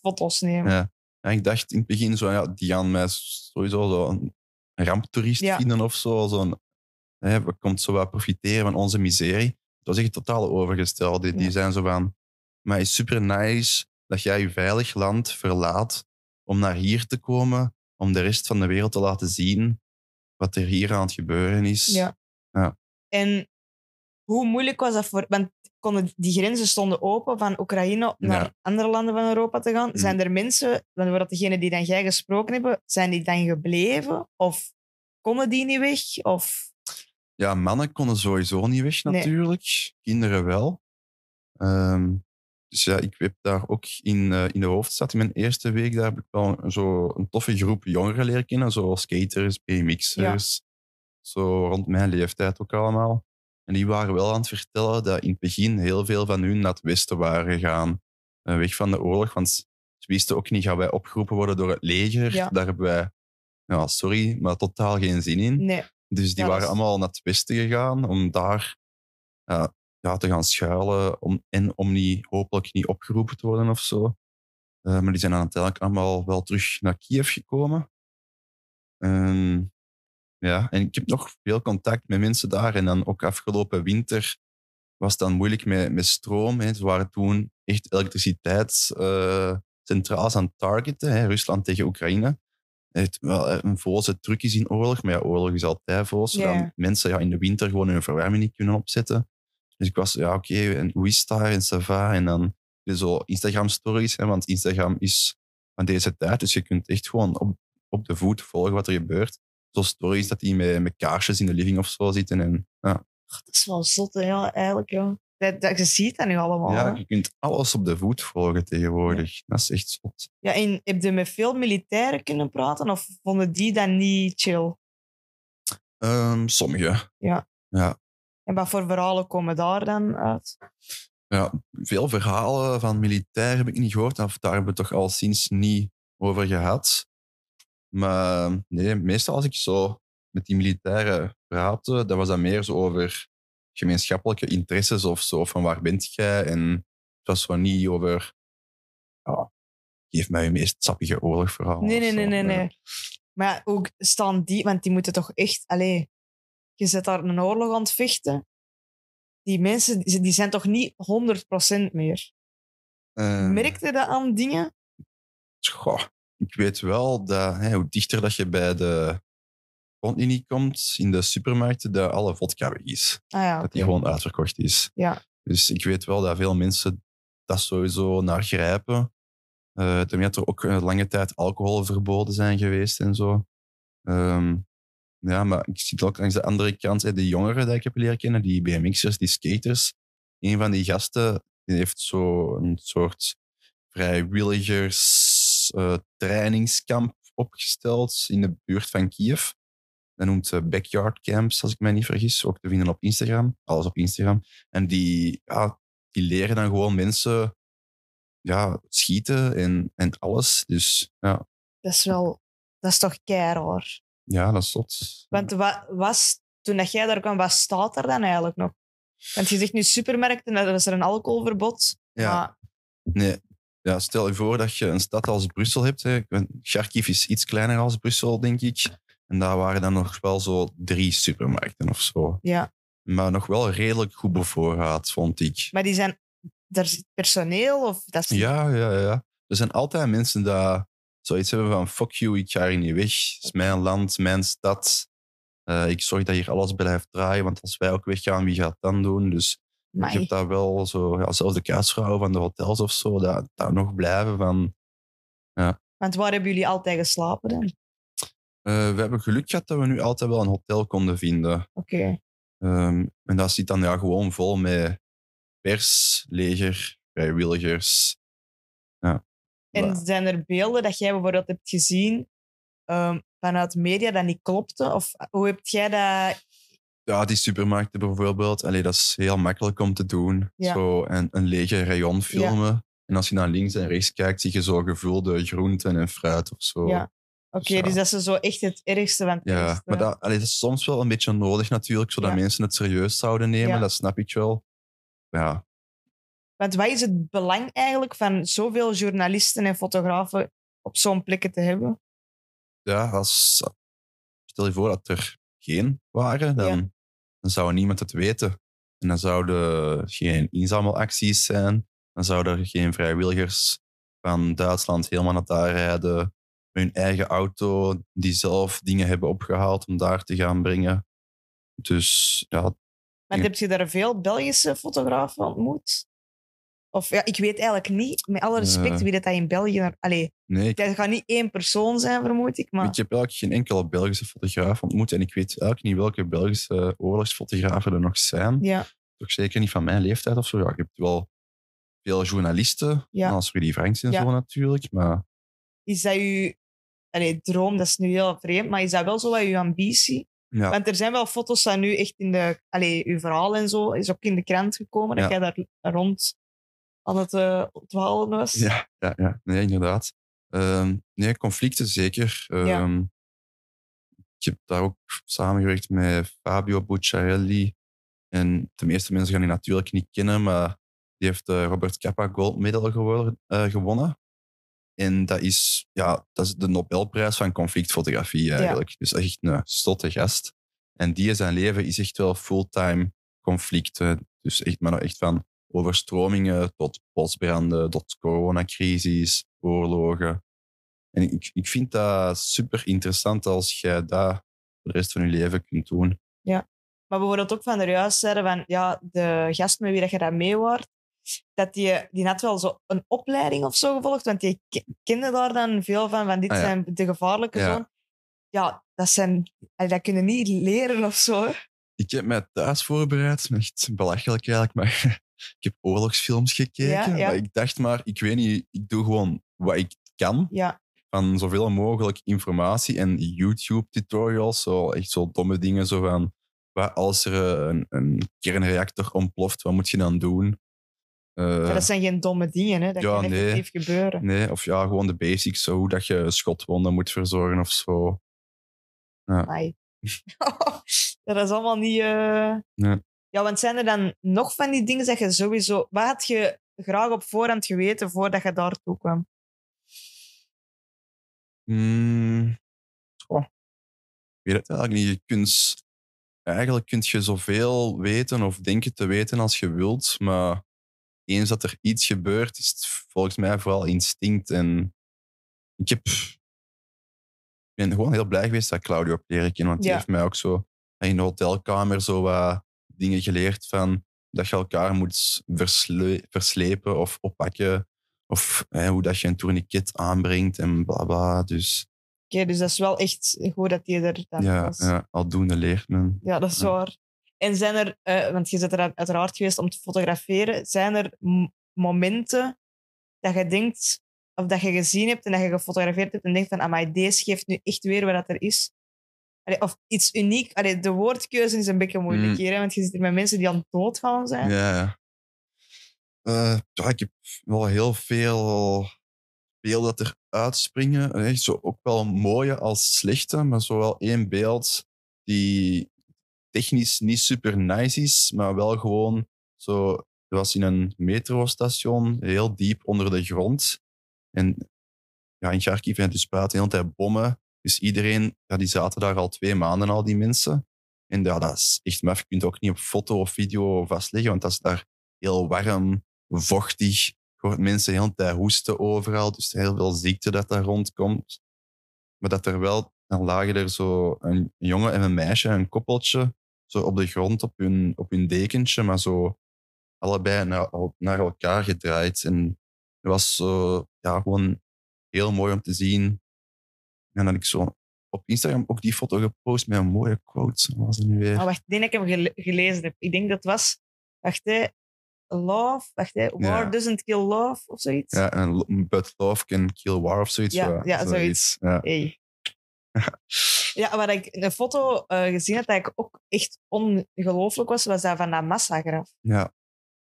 foto's nemen. ja. En ik dacht in het begin zo, ja, die gaan mij sowieso zo een ramptoerist vinden of zo. Zo'n, hè, we komt zo wat profiteren van onze miserie. Het was echt totaal overgesteld. Die, die zijn zo van, maar het is super nice dat jij je veilig land verlaat om naar hier te komen, om de rest van de wereld te laten zien wat er hier aan het gebeuren is. Ja. Ja. En hoe moeilijk was dat voor... Want konden, die grenzen stonden open van Oekraïne naar Ja. andere landen van Europa te gaan. Mhm. Zijn er mensen, bijvoorbeeld degenen die dan jij gesproken hebben, zijn die dan gebleven? Of konden die niet weg? Of... Ja, mannen konden sowieso niet weg Nee. natuurlijk. Kinderen wel. Ehm, dus ja, ik heb daar ook in, eh, in de hoofdstad, in mijn eerste week, daar heb ik wel zo een toffe groep jongeren leren kennen. Zo skaters, BMX'ers. Zo rond mijn leeftijd ook allemaal. En die waren wel aan het vertellen dat in het begin heel veel van hun naar het westen waren gegaan. eh, weg van de oorlog, want ze wisten ook niet, gaan wij opgeroepen worden door het leger? Ja. Daar hebben wij, ja, sorry, maar totaal geen zin in. Nee. Dus die Ja, waren is- allemaal naar het westen gegaan om daar ja, te gaan schuilen om, en om niet, hopelijk niet opgeroepen te worden of zo. Eh, maar die zijn dan uiteindelijk allemaal wel terug naar Kiev gekomen. Ehm, ja, en ik heb nog veel contact met mensen daar. En dan ook afgelopen winter was het dan moeilijk met, met stroom. Hè. Ze waren toen echt elektriciteitscentrales aan het targeten. Hè. Rusland tegen Oekraïne. Echt wel eh, een voze truc is in oorlog. Maar ja, oorlog is altijd. Ja. Zodat mensen ja, in de winter gewoon hun verwarming niet kunnen opzetten. Dus ik was, ja, oké, en hoe is daar? En ça va. En dan zo Instagram-stories. Want Instagram is van deze tijd. Dus je kunt echt gewoon op, op de voet volgen wat er gebeurt. Zo stories dat die met, met kaarsjes in de living of zo zitten. En ja, Ach, dat is wel zot, hè, ja, eigenlijk. Ja. Dat, dat, je ziet dat nu allemaal. ja, hè. je kunt alles op de voet volgen tegenwoordig. Dat is echt zot. Ja, en heb je met veel militairen kunnen praten? Of vonden die dat niet chill? Ehm, sommige. Ja. Ja. En wat voor verhalen komen daar dan uit? ja, veel verhalen van militair heb ik niet gehoord. Of daar hebben we het toch al sinds niet over gehad. Maar nee, meestal als ik zo met die militairen praatte, dat was dat meer zo over gemeenschappelijke interesses of zo. Van waar bent jij? En het was zo niet over... Ja, geef mij je meest sappige oorlogverhaal. Nee, nee, nee, nee, nee. Maar ook staan die, want die moeten toch echt, allee, je zit daar een oorlog aan het vechten. Die mensen, die zijn toch niet 100% meer. Eh, Merkte dat aan dingen? Goh, ik weet wel dat hè, hoe dichter dat je bij de frontlinie komt in de supermarkten, dat alle vodka weg is. Ah ja, Dat die gewoon uitverkocht is. Ja. Dus ik weet wel dat veel mensen dat sowieso naar grijpen. Eh dat er ook een lange tijd alcoholverboden zijn geweest en zo. Ehm, ja, maar ik zie het ook langs de andere kant, de jongeren die ik heb leren kennen, die BMX'ers, die skaters. Een van die gasten die heeft zo een soort vrijwilligers eh, trainingskamp opgesteld in de buurt van Kiev. Dat noemt ze Backyard Camps, als ik mij niet vergis. Ook te vinden op Instagram. Alles op Instagram. En die, ja, die leren dan gewoon mensen ja, schieten en, en alles. Dus ja, Dat is wel, dat is toch keiraar. Ja dat is zot. Want wat was, toen dat jij daar kwam, wat staat er dan eigenlijk nog? Want je zegt nu supermarkten, dat is er een alcoholverbod. Ja, Maar nee. Ja, stel je voor dat je een stad als Brussel hebt. Hè. Kharkiv is iets kleiner als Brussel, denk ik. En daar waren dan nog wel zo drie supermarkten of zo. ja, Maar nog wel redelijk goed bevoorraad, vond ik. maar die zijn, daar zit personeel of dat is Ja, ja, ja. Er zijn altijd mensen die zoiets hebben van fuck you, ik ga hier niet weg. Het is mijn land, mijn stad. Eh, ik zorg dat hier alles blijft draaien, want als wij ook weggaan, wie gaat het dan doen? Dus ik heb daar wel zo, ja, zelfs de kaatsvrouwen van de hotels of zo, dat, dat nog blijven van... Want waar hebben jullie altijd geslapen dan? eh, we hebben geluk gehad dat we nu altijd wel een hotel konden vinden. Oké. Ehm, en dat zit dan ja, gewoon vol met pers, leger, vrijwilligers. En zijn er beelden dat jij bijvoorbeeld hebt gezien ehm, vanuit media dat niet klopte? Of hoe heb jij dat... Ja, die supermarkten bijvoorbeeld. Allee, dat is heel makkelijk om te doen. Ja. Zo een, een lege rayon filmen. En als je naar links en rechts kijkt, zie je zo gevulde groenten en fruit of zo. Ja. Oké, Ja. dus dat is zo echt het ergste van het Ja, maar dat, allee, dat is soms wel een beetje nodig natuurlijk, zodat Ja. mensen het serieus zouden nemen. Ja. Dat snap ik wel. Ja, Want wat is het belang eigenlijk van zoveel journalisten en fotografen op zo'n plekken te hebben? ja als, stel je voor dat er geen waren, dan, Ja. dan zou niemand het weten. En dan zouden geen inzamelacties zijn. Dan zouden er geen vrijwilligers van Duitsland helemaal naar daar rijden. Met hun eigen auto, die zelf dingen hebben opgehaald om daar te gaan brengen. Dus ja, Ja. heb je daar veel Belgische fotografen ontmoet? Of ja, ik weet eigenlijk niet, met alle respect, wie dat, dat in België... Allee, nee, ik, dat gaat niet één persoon zijn, vermoed ik, maar... ik heb eigenlijk geen enkele Belgische fotograaf ontmoet. En ik weet eigenlijk niet welke Belgische oorlogsfotografen er nog zijn. Ja, Toch zeker niet van mijn leeftijd of zo. Ja, je hebt wel veel journalisten, Ja. als Rudy Franks en Ja. zo natuurlijk. Maar is dat uw allee, droom? Dat is nu heel vreemd, maar is dat wel zo wat uw ambitie? ja, Want er zijn wel foto's dat nu echt in de... Allee, uw verhaal en zo is ook in de krant gekomen, dat Ja. jij daar rond aan het uh, was. Ja, ja, ja. nee, inderdaad. Ehm, nee, conflicten zeker. Ja. Ehm, Ik heb daar ook samengewerkt met Fabio Bucciarelli. En de meeste mensen gaan die natuurlijk niet kennen, maar die heeft de Robert Capa Gold Medal eh, gewonnen. En dat is, ja, dat is de Nobelprijs van conflictfotografie eigenlijk. Dus echt een stotte gast. En die zijn leven is echt wel fulltime conflicten. Dus echt, maar echt van overstromingen tot bosbranden, tot coronacrisis, oorlogen. En ik, ik vind dat super interessant als jij dat voor de rest van je leven kunt doen. Maar bijvoorbeeld ook van de juist zeiden van ja, de gast met wie dat je daar mee was, dat die, die had wel zo een opleiding of zo gevolgd, want die ke- kende daar dan veel van, van dit Ah, ja. zijn de gevaarlijke Ja. zones. Ja, dat, zijn, dat kunnen niet leren of zo. Ik heb mij thuis voorbereid, echt belachelijk eigenlijk, maar ik heb oorlogsfilms gekeken. Ja, ja. Maar ik dacht maar, ik weet niet, ik doe gewoon wat ik kan. Ja, van zoveel mogelijk informatie en YouTube-tutorials. Zo, echt zo domme dingen, zo van wat als er eh, een, een kernreactor ontploft, wat moet je dan doen? Eh, maar dat zijn geen domme dingen, hè. dat Ja, kan nee. effectief gebeuren. Nee, of ja, gewoon de basics, zo, hoe dat je schotwonden moet verzorgen of zo. Ja, dat is allemaal niet... eh, Nee. Ja, want zijn er dan nog van die dingen dat je sowieso... Wat had je graag op voorhand geweten voordat je daartoe kwam? Hmm. Ik weet het eigenlijk niet. Je kunt, eigenlijk kun je zoveel weten of denken te weten als je wilt, maar eens dat er iets gebeurt, is het volgens mij vooral instinct. En ik heb, ik ben gewoon heel blij geweest dat Claudio heb leren kennen, want die Ja. heeft mij ook zo in de hotelkamer zo wat dingen geleerd van dat je elkaar moet versle- verslepen of oppakken. Of hè, hoe dat je een tourniquet aanbrengt en bla bla. Dus Oké, dus dat is wel echt goed dat die er ja, was. ja, aldoende leert men. Ja, dat is Ja. waar. En zijn er, eh, want je bent er uiteraard geweest om te fotograferen, zijn er momenten dat je denkt, of dat je gezien hebt en dat je gefotografeerd hebt en denkt van, amai, deze geeft nu echt weer wat er is? Allee, of iets uniek. Allee, de woordkeuze is een beetje moeilijk Mm. hier, hè, want je zit hier met mensen die aan het doodgaan zijn. Ja, ja. Eh, ja, ik heb wel heel veel beelden dat er uitspringen. Echt zo ook wel mooie als slechte, maar zo wel één beeld die technisch niet super nice is, maar wel gewoon zo. Er was in een metrostation, heel diep onder de grond. En ja, in Kharkiv en dus praten de hele tijd bommen. Dus iedereen, ja, die zaten daar al twee maanden al, die mensen. En ja, dat is echt maf. Je kunt ook niet op foto of video vastleggen, want dat is daar heel warm, vochtig. Je hoort mensen de hele tijd hoesten overal. Dus heel veel ziekte dat daar rondkomt. Maar dat er wel, dan lagen er zo een jongen en een meisje, een koppeltje, zo op de grond op hun, op hun dekentje, maar zo allebei naar, naar elkaar gedraaid. En het was zo, ja, gewoon heel mooi om te zien. En dan had ik zo op Instagram ook die foto gepost met een mooie quote. Wat was het nu weer? Oh, wacht, ik denk dat ik hem gele- gelezen heb. Ik denk dat was, wacht hè, love, wacht hè, war Ja. doesn't kill love of zoiets. Ja, en but love can kill war of zoiets. Ja, ja, zoiets. Ja. Hey. Ja, waar ik een foto eh, gezien had dat ik ook echt ongelooflijk was, was dat van dat massagraf. ja.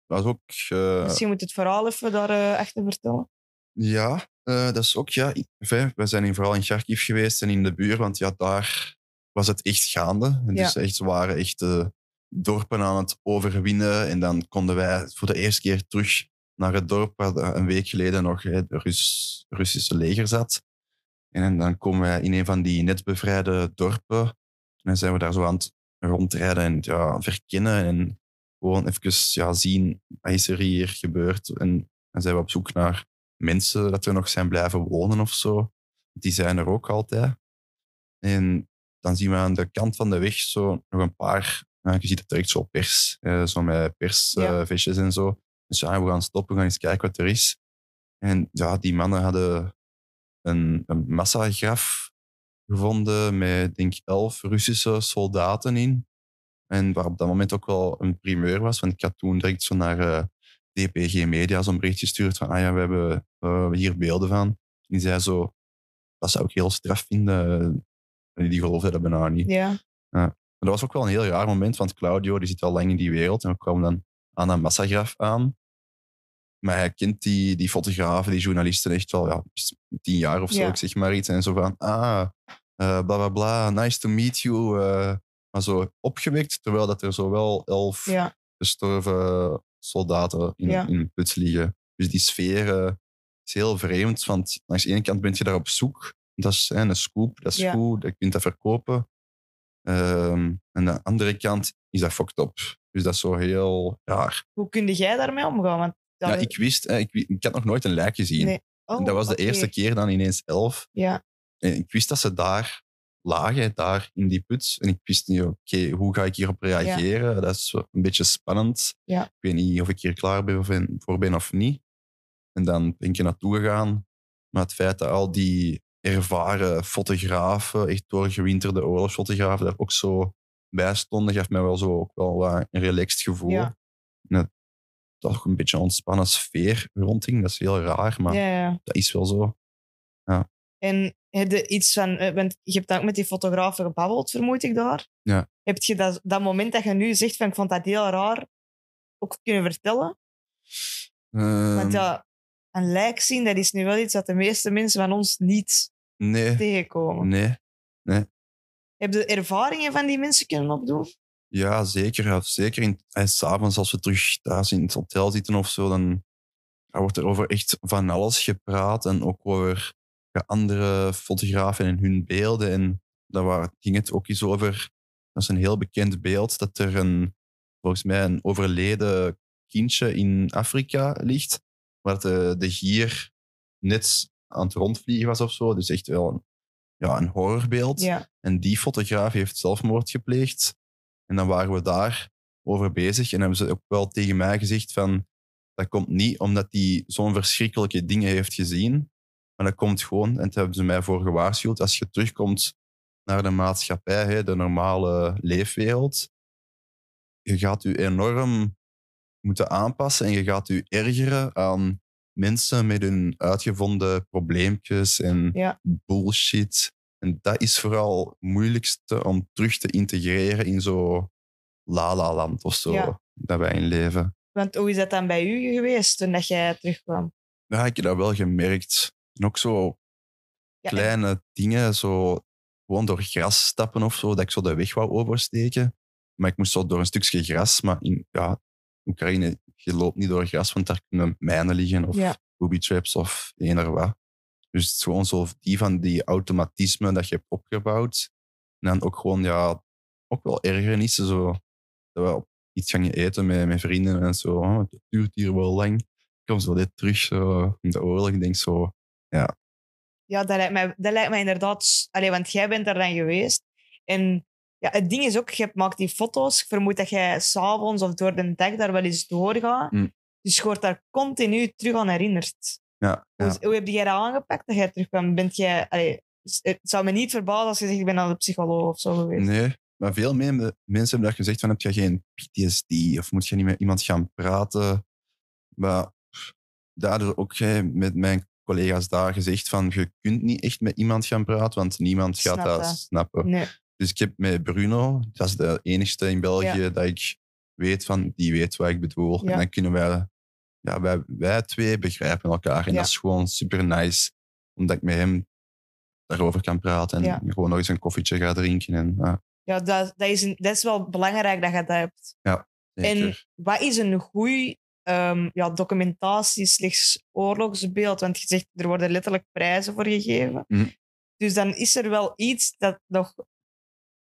Dat was ook... eh, Misschien moet je het verhaal even daar eh, achter vertellen. Ja, eh, dat is ook, ja. we zijn in, vooral in Kharkiv geweest en in de buurt, want ja, daar was het echt gaande. En Dus echt, ze waren echt eh, dorpen aan het overwinnen. En dan konden wij voor de eerste keer terug naar het dorp waar een week geleden nog Rus, Russische leger zat. En dan komen wij in een van die net bevrijde dorpen. En dan zijn we daar zo aan het rondrijden en ja, verkennen. En gewoon even ja, zien, wat is er hier gebeurd? En dan zijn we op zoek naar mensen dat er nog zijn blijven wonen of zo. Die zijn er ook altijd. En dan zien we aan de kant van de weg zo nog een paar... je ziet het direct zo pers, eh, zo met Ja. persvestjes en zo. Dus ja, we gaan stoppen, we gaan eens kijken wat er is. En ja, die mannen hadden een, een massagraf gevonden met, denk ik, elf Russische soldaten in. En waar op dat moment ook wel een primeur was, want ik had toen direct zo naar eh, DPG Media zo'n bericht gestuurd van, ah ja, we hebben, eh, we hebben hier beelden van. En die zei zo, dat zou ik heel straf vinden. En die geloofde dat bijna niet. Ja. Maar dat was ook wel een heel raar moment, want Claudio die zit al lang in die wereld en we kwamen dan aan dat massagraf aan. Maar hij kent die, die fotografen, die journalisten echt wel ja, tien jaar of zo, Ja. ik zeg maar iets. En zo van, ah, eh, bla bla bla, nice to meet you. eh, maar zo opgewekt, terwijl dat er zo wel elf Ja. gestorven soldaten in, Ja. in een put liggen. Dus die sfeer eh, is heel vreemd, want langs de ene kant ben je daar op zoek. Dat is hè, een scoop, dat is Ja. goed, je kunt dat verkopen. Ehm, en aan de andere kant is dat fucked up. Dus dat is zo heel raar. Hoe kun jij daarmee omgaan? Want Ja, ik wist, hè, ik, ik had nog nooit een lijk gezien. Nee. Oh, En dat was de eerste keer dan ineens elf. Ja, En ik wist dat ze daar lagen, daar in die put. En ik wist niet, oké, hoe ga ik hierop reageren? Dat is een beetje spannend. Ja. Ik weet niet of ik hier klaar ben of voor ben of niet. En dan ben ik er naartoe gegaan. Maar het feit dat al die ervaren fotografen, echt doorgewinterde oorlogsfotografen, daar ook zo bij stonden, gaf mij wel zo ook wel een relaxed gevoel. Ja. En het, toch een beetje een ontspannen sfeer ronding. Dat is heel raar, maar ja, ja. dat is wel zo. En heb je iets van... eh, Want je hebt dan ook met die fotografen gebabbeld, vermoed ik daar. Ja. Heb je dat, dat moment dat je nu zegt van ik vond dat heel raar, ook kunnen vertellen? Ehm, Want ja, een lijk zien, dat is nu wel iets dat de meeste mensen van ons niet nee, tegenkomen. nee. Heb je ervaringen van die mensen kunnen opdoen? Ja, zeker. Ja, zeker in, en s'avonds als we terug thuis in het hotel zitten of zo, dan wordt er over echt van alles gepraat. En ook over andere fotografen en hun beelden. En daar ging het ook eens over. Dat is een heel bekend beeld dat er een, volgens mij een overleden kindje in Afrika ligt. Waar de, de gier net aan het rondvliegen was of zo. Dus echt wel een, ja, een horrorbeeld. Ja. En die fotograaf heeft zelfmoord gepleegd. En dan waren we daar over bezig. En hebben ze ook wel tegen mij gezegd van... Dat komt niet omdat hij zo'n verschrikkelijke dingen heeft gezien. Maar dat komt gewoon, en daar hebben ze mij voor gewaarschuwd, als je terugkomt naar de maatschappij, hè, de normale leefwereld, je gaat je enorm moeten aanpassen en je gaat je ergeren aan mensen met hun uitgevonden probleempjes en Ja. bullshit. En dat is vooral het moeilijkste om terug te integreren in zo la-la-land of zo, Ja. dat wij in leven. Want hoe is dat dan bij u geweest toen dat jij terugkwam? Ja, ik heb dat wel gemerkt. En ook zo Ja, en- kleine dingen, zo gewoon door gras stappen of zo, dat ik zo de weg wou oversteken. Maar ik moest zo door een stukje gras, maar in ja, Oekraïne, je loopt niet door gras, want daar kunnen mijnen liggen of Ja. booby traps of eender wat. Dus het is gewoon zo die van die automatismen dat je hebt opgebouwd. En dan ook gewoon, ja, ook wel ergernissen, zo. Dat we op iets gaan eten met, met vrienden en zo. Oh, het duurt hier wel lang. Ik kom zo dit terug zo, in de oorlog. Ik denk zo, Ja, dat lijkt mij, dat lijkt mij inderdaad... Allee, want jij bent er dan geweest. En ja, het ding is ook, je maakt die foto's. Ik vermoed dat jij s'avonds of door de dag daar wel eens doorgaat. Mm. Dus je wordt daar continu terug aan herinnerd. ja, ja. Hoe, hoe heb jij dat aangepakt dat jij terugkwam? Bent jij... Allee, het zou me niet verbazen als je zegt, ik ben naar de psycholoog of zo geweest. Nee, maar veel me- mensen hebben dat gezegd van heb je geen PTSD of moet je niet met iemand gaan praten. Maar daardoor ook jij met mijn collega's daar gezegd van je kunt niet echt met iemand gaan praten, want niemand gaat Snap dat dat. snappen. Nee. Dus ik heb met Bruno, dat is de enigste in België dat ik weet van, die weet wat ik bedoel. Ja. En dan kunnen wij, ja, wij, wij twee begrijpen elkaar. En Ja. dat is gewoon super nice, omdat ik met hem daarover kan praten en Ja. gewoon nog eens een koffietje ga drinken. En, ja, Ja, dat, dat, is een, dat is wel belangrijk dat je dat hebt. En zeker. wat is een goed ja, documentatie slechts oorlogsbeeld? Want je zegt, er worden letterlijk prijzen voor gegeven. Mhm. Dus dan is er wel iets dat nog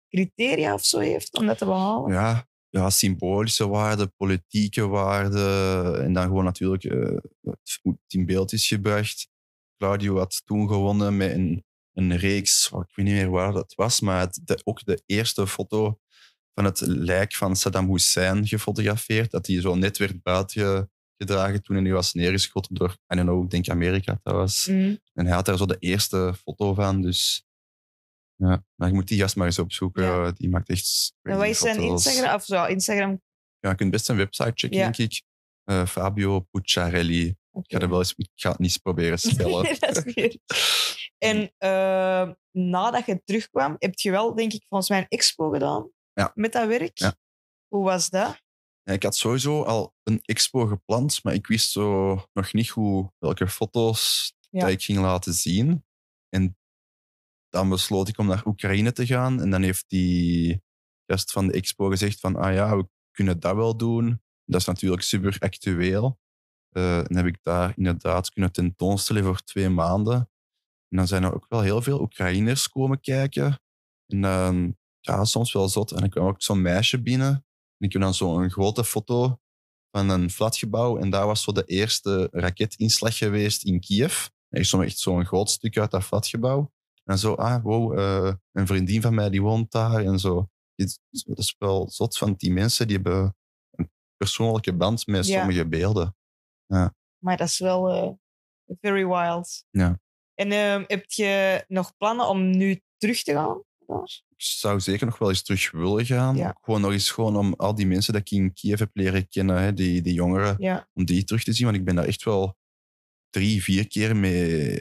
criteria of zo heeft om dat te behalen. ja, ja, symbolische waarden, politieke waarden. En dan gewoon natuurlijk eh, het- hoe het in beeld is gebracht. Claudio had toen gewonnen met een, een reeks, ik weet niet meer waar dat was, maar het, de- ook de eerste foto van het lijk van Saddam Hussein gefotografeerd. Dat die zo net werd buitengedragen toen hij was neergeschoten door, I don't know, ik denk Amerika trouwens. Mhm. En hij had daar zo de eerste foto van, dus... Ja, maar je moet die gast maar eens opzoeken. Ja. Die maakt echt En wat is zijn. Instagram? Of zo, Instagram. Ja, je kunt best een website checken, Ja. denk ik. Eh, Fabio Pucciarelli. Ik ga, er wel eens, ik ga het niet eens proberen spellen. dat is weer. En eh, nadat je terugkwam, heb je wel, denk ik, volgens mij een expo gedaan Ja. met dat werk. Ja. Hoe was dat? Ja, ik had sowieso al een expo gepland, maar ik wist zo nog niet hoe, welke foto's dat ik ging laten zien. En dan besloot ik om naar Oekraïne te gaan. En dan heeft die gast van de expo gezegd van, ah ja, we kunnen dat wel doen. Dat is natuurlijk super actueel. Eh, en heb ik daar inderdaad kunnen tentoonstellen voor twee maanden. En dan zijn er ook wel heel veel Oekraïners komen kijken. En dan, ja, soms wel zot. En dan kwam ook zo'n meisje binnen. En ik heb dan zo'n grote foto van een flatgebouw. En daar was zo de eerste raketinslag geweest in Kiev. Zo echt zo'n groot stuk uit dat flatgebouw. En zo, ah, wow, eh, een vriendin van mij die woont daar. En zo. Het is- Dat is wel zot van die mensen. Die hebben een persoonlijke band met Ja. sommige beelden. Maar dat is wel eh, very wild. Ja. En ehm, heb je nog plannen om nu terug te gaan? Ik zou zeker nog wel eens terug willen gaan. Ja. Gewoon nog eens gewoon om al die mensen dat ik in Kiev heb leren kennen, hè, die, die jongeren, Ja. om die terug te zien. Want ik ben daar echt wel drie, vier keer mee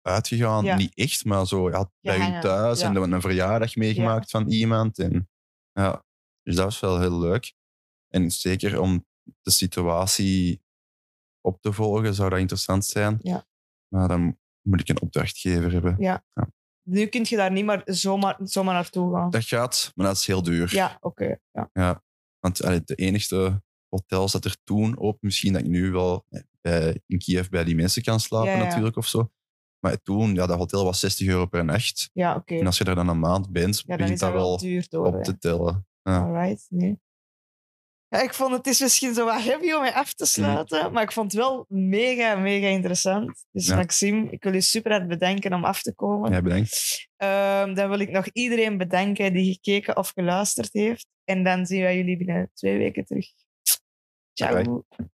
uitgegaan. Ja. Niet echt, maar zo ja, bij hun thuis ja. en dan een verjaardag meegemaakt van iemand. En, ja, dus dat was wel heel leuk. En zeker om de situatie op te volgen, zou dat interessant zijn. Ja. Maar dan moet ik een opdrachtgever hebben. Nu kun je daar niet maar zomaar, zomaar naartoe gaan. Dat gaat, maar dat is heel duur. Ja, oké. ja. Want allee, de enige hotels dat er toen open, misschien dat ik nu wel eh, bij, in Kiev bij die mensen kan slapen Ja, ja. natuurlijk of zo. Maar toen, ja, dat hotel was 60 euro per nacht. Ja, oké. En als je daar dan een maand bent, Ja, begint dat dat wel wel duur door. op hè. te tellen. Ja. Alright, nee. Ja, ik vond het is misschien zo wat heavy om mee af Mhm. te sluiten, maar ik vond het wel mega, mega interessant. Dus Ja. Maxime, ik wil je super hard bedanken om af te komen. Ja, bedankt. Ehm, dan wil ik nog iedereen bedanken die gekeken of geluisterd heeft. En dan zien wij jullie binnen twee weken terug. Ciao. Bye.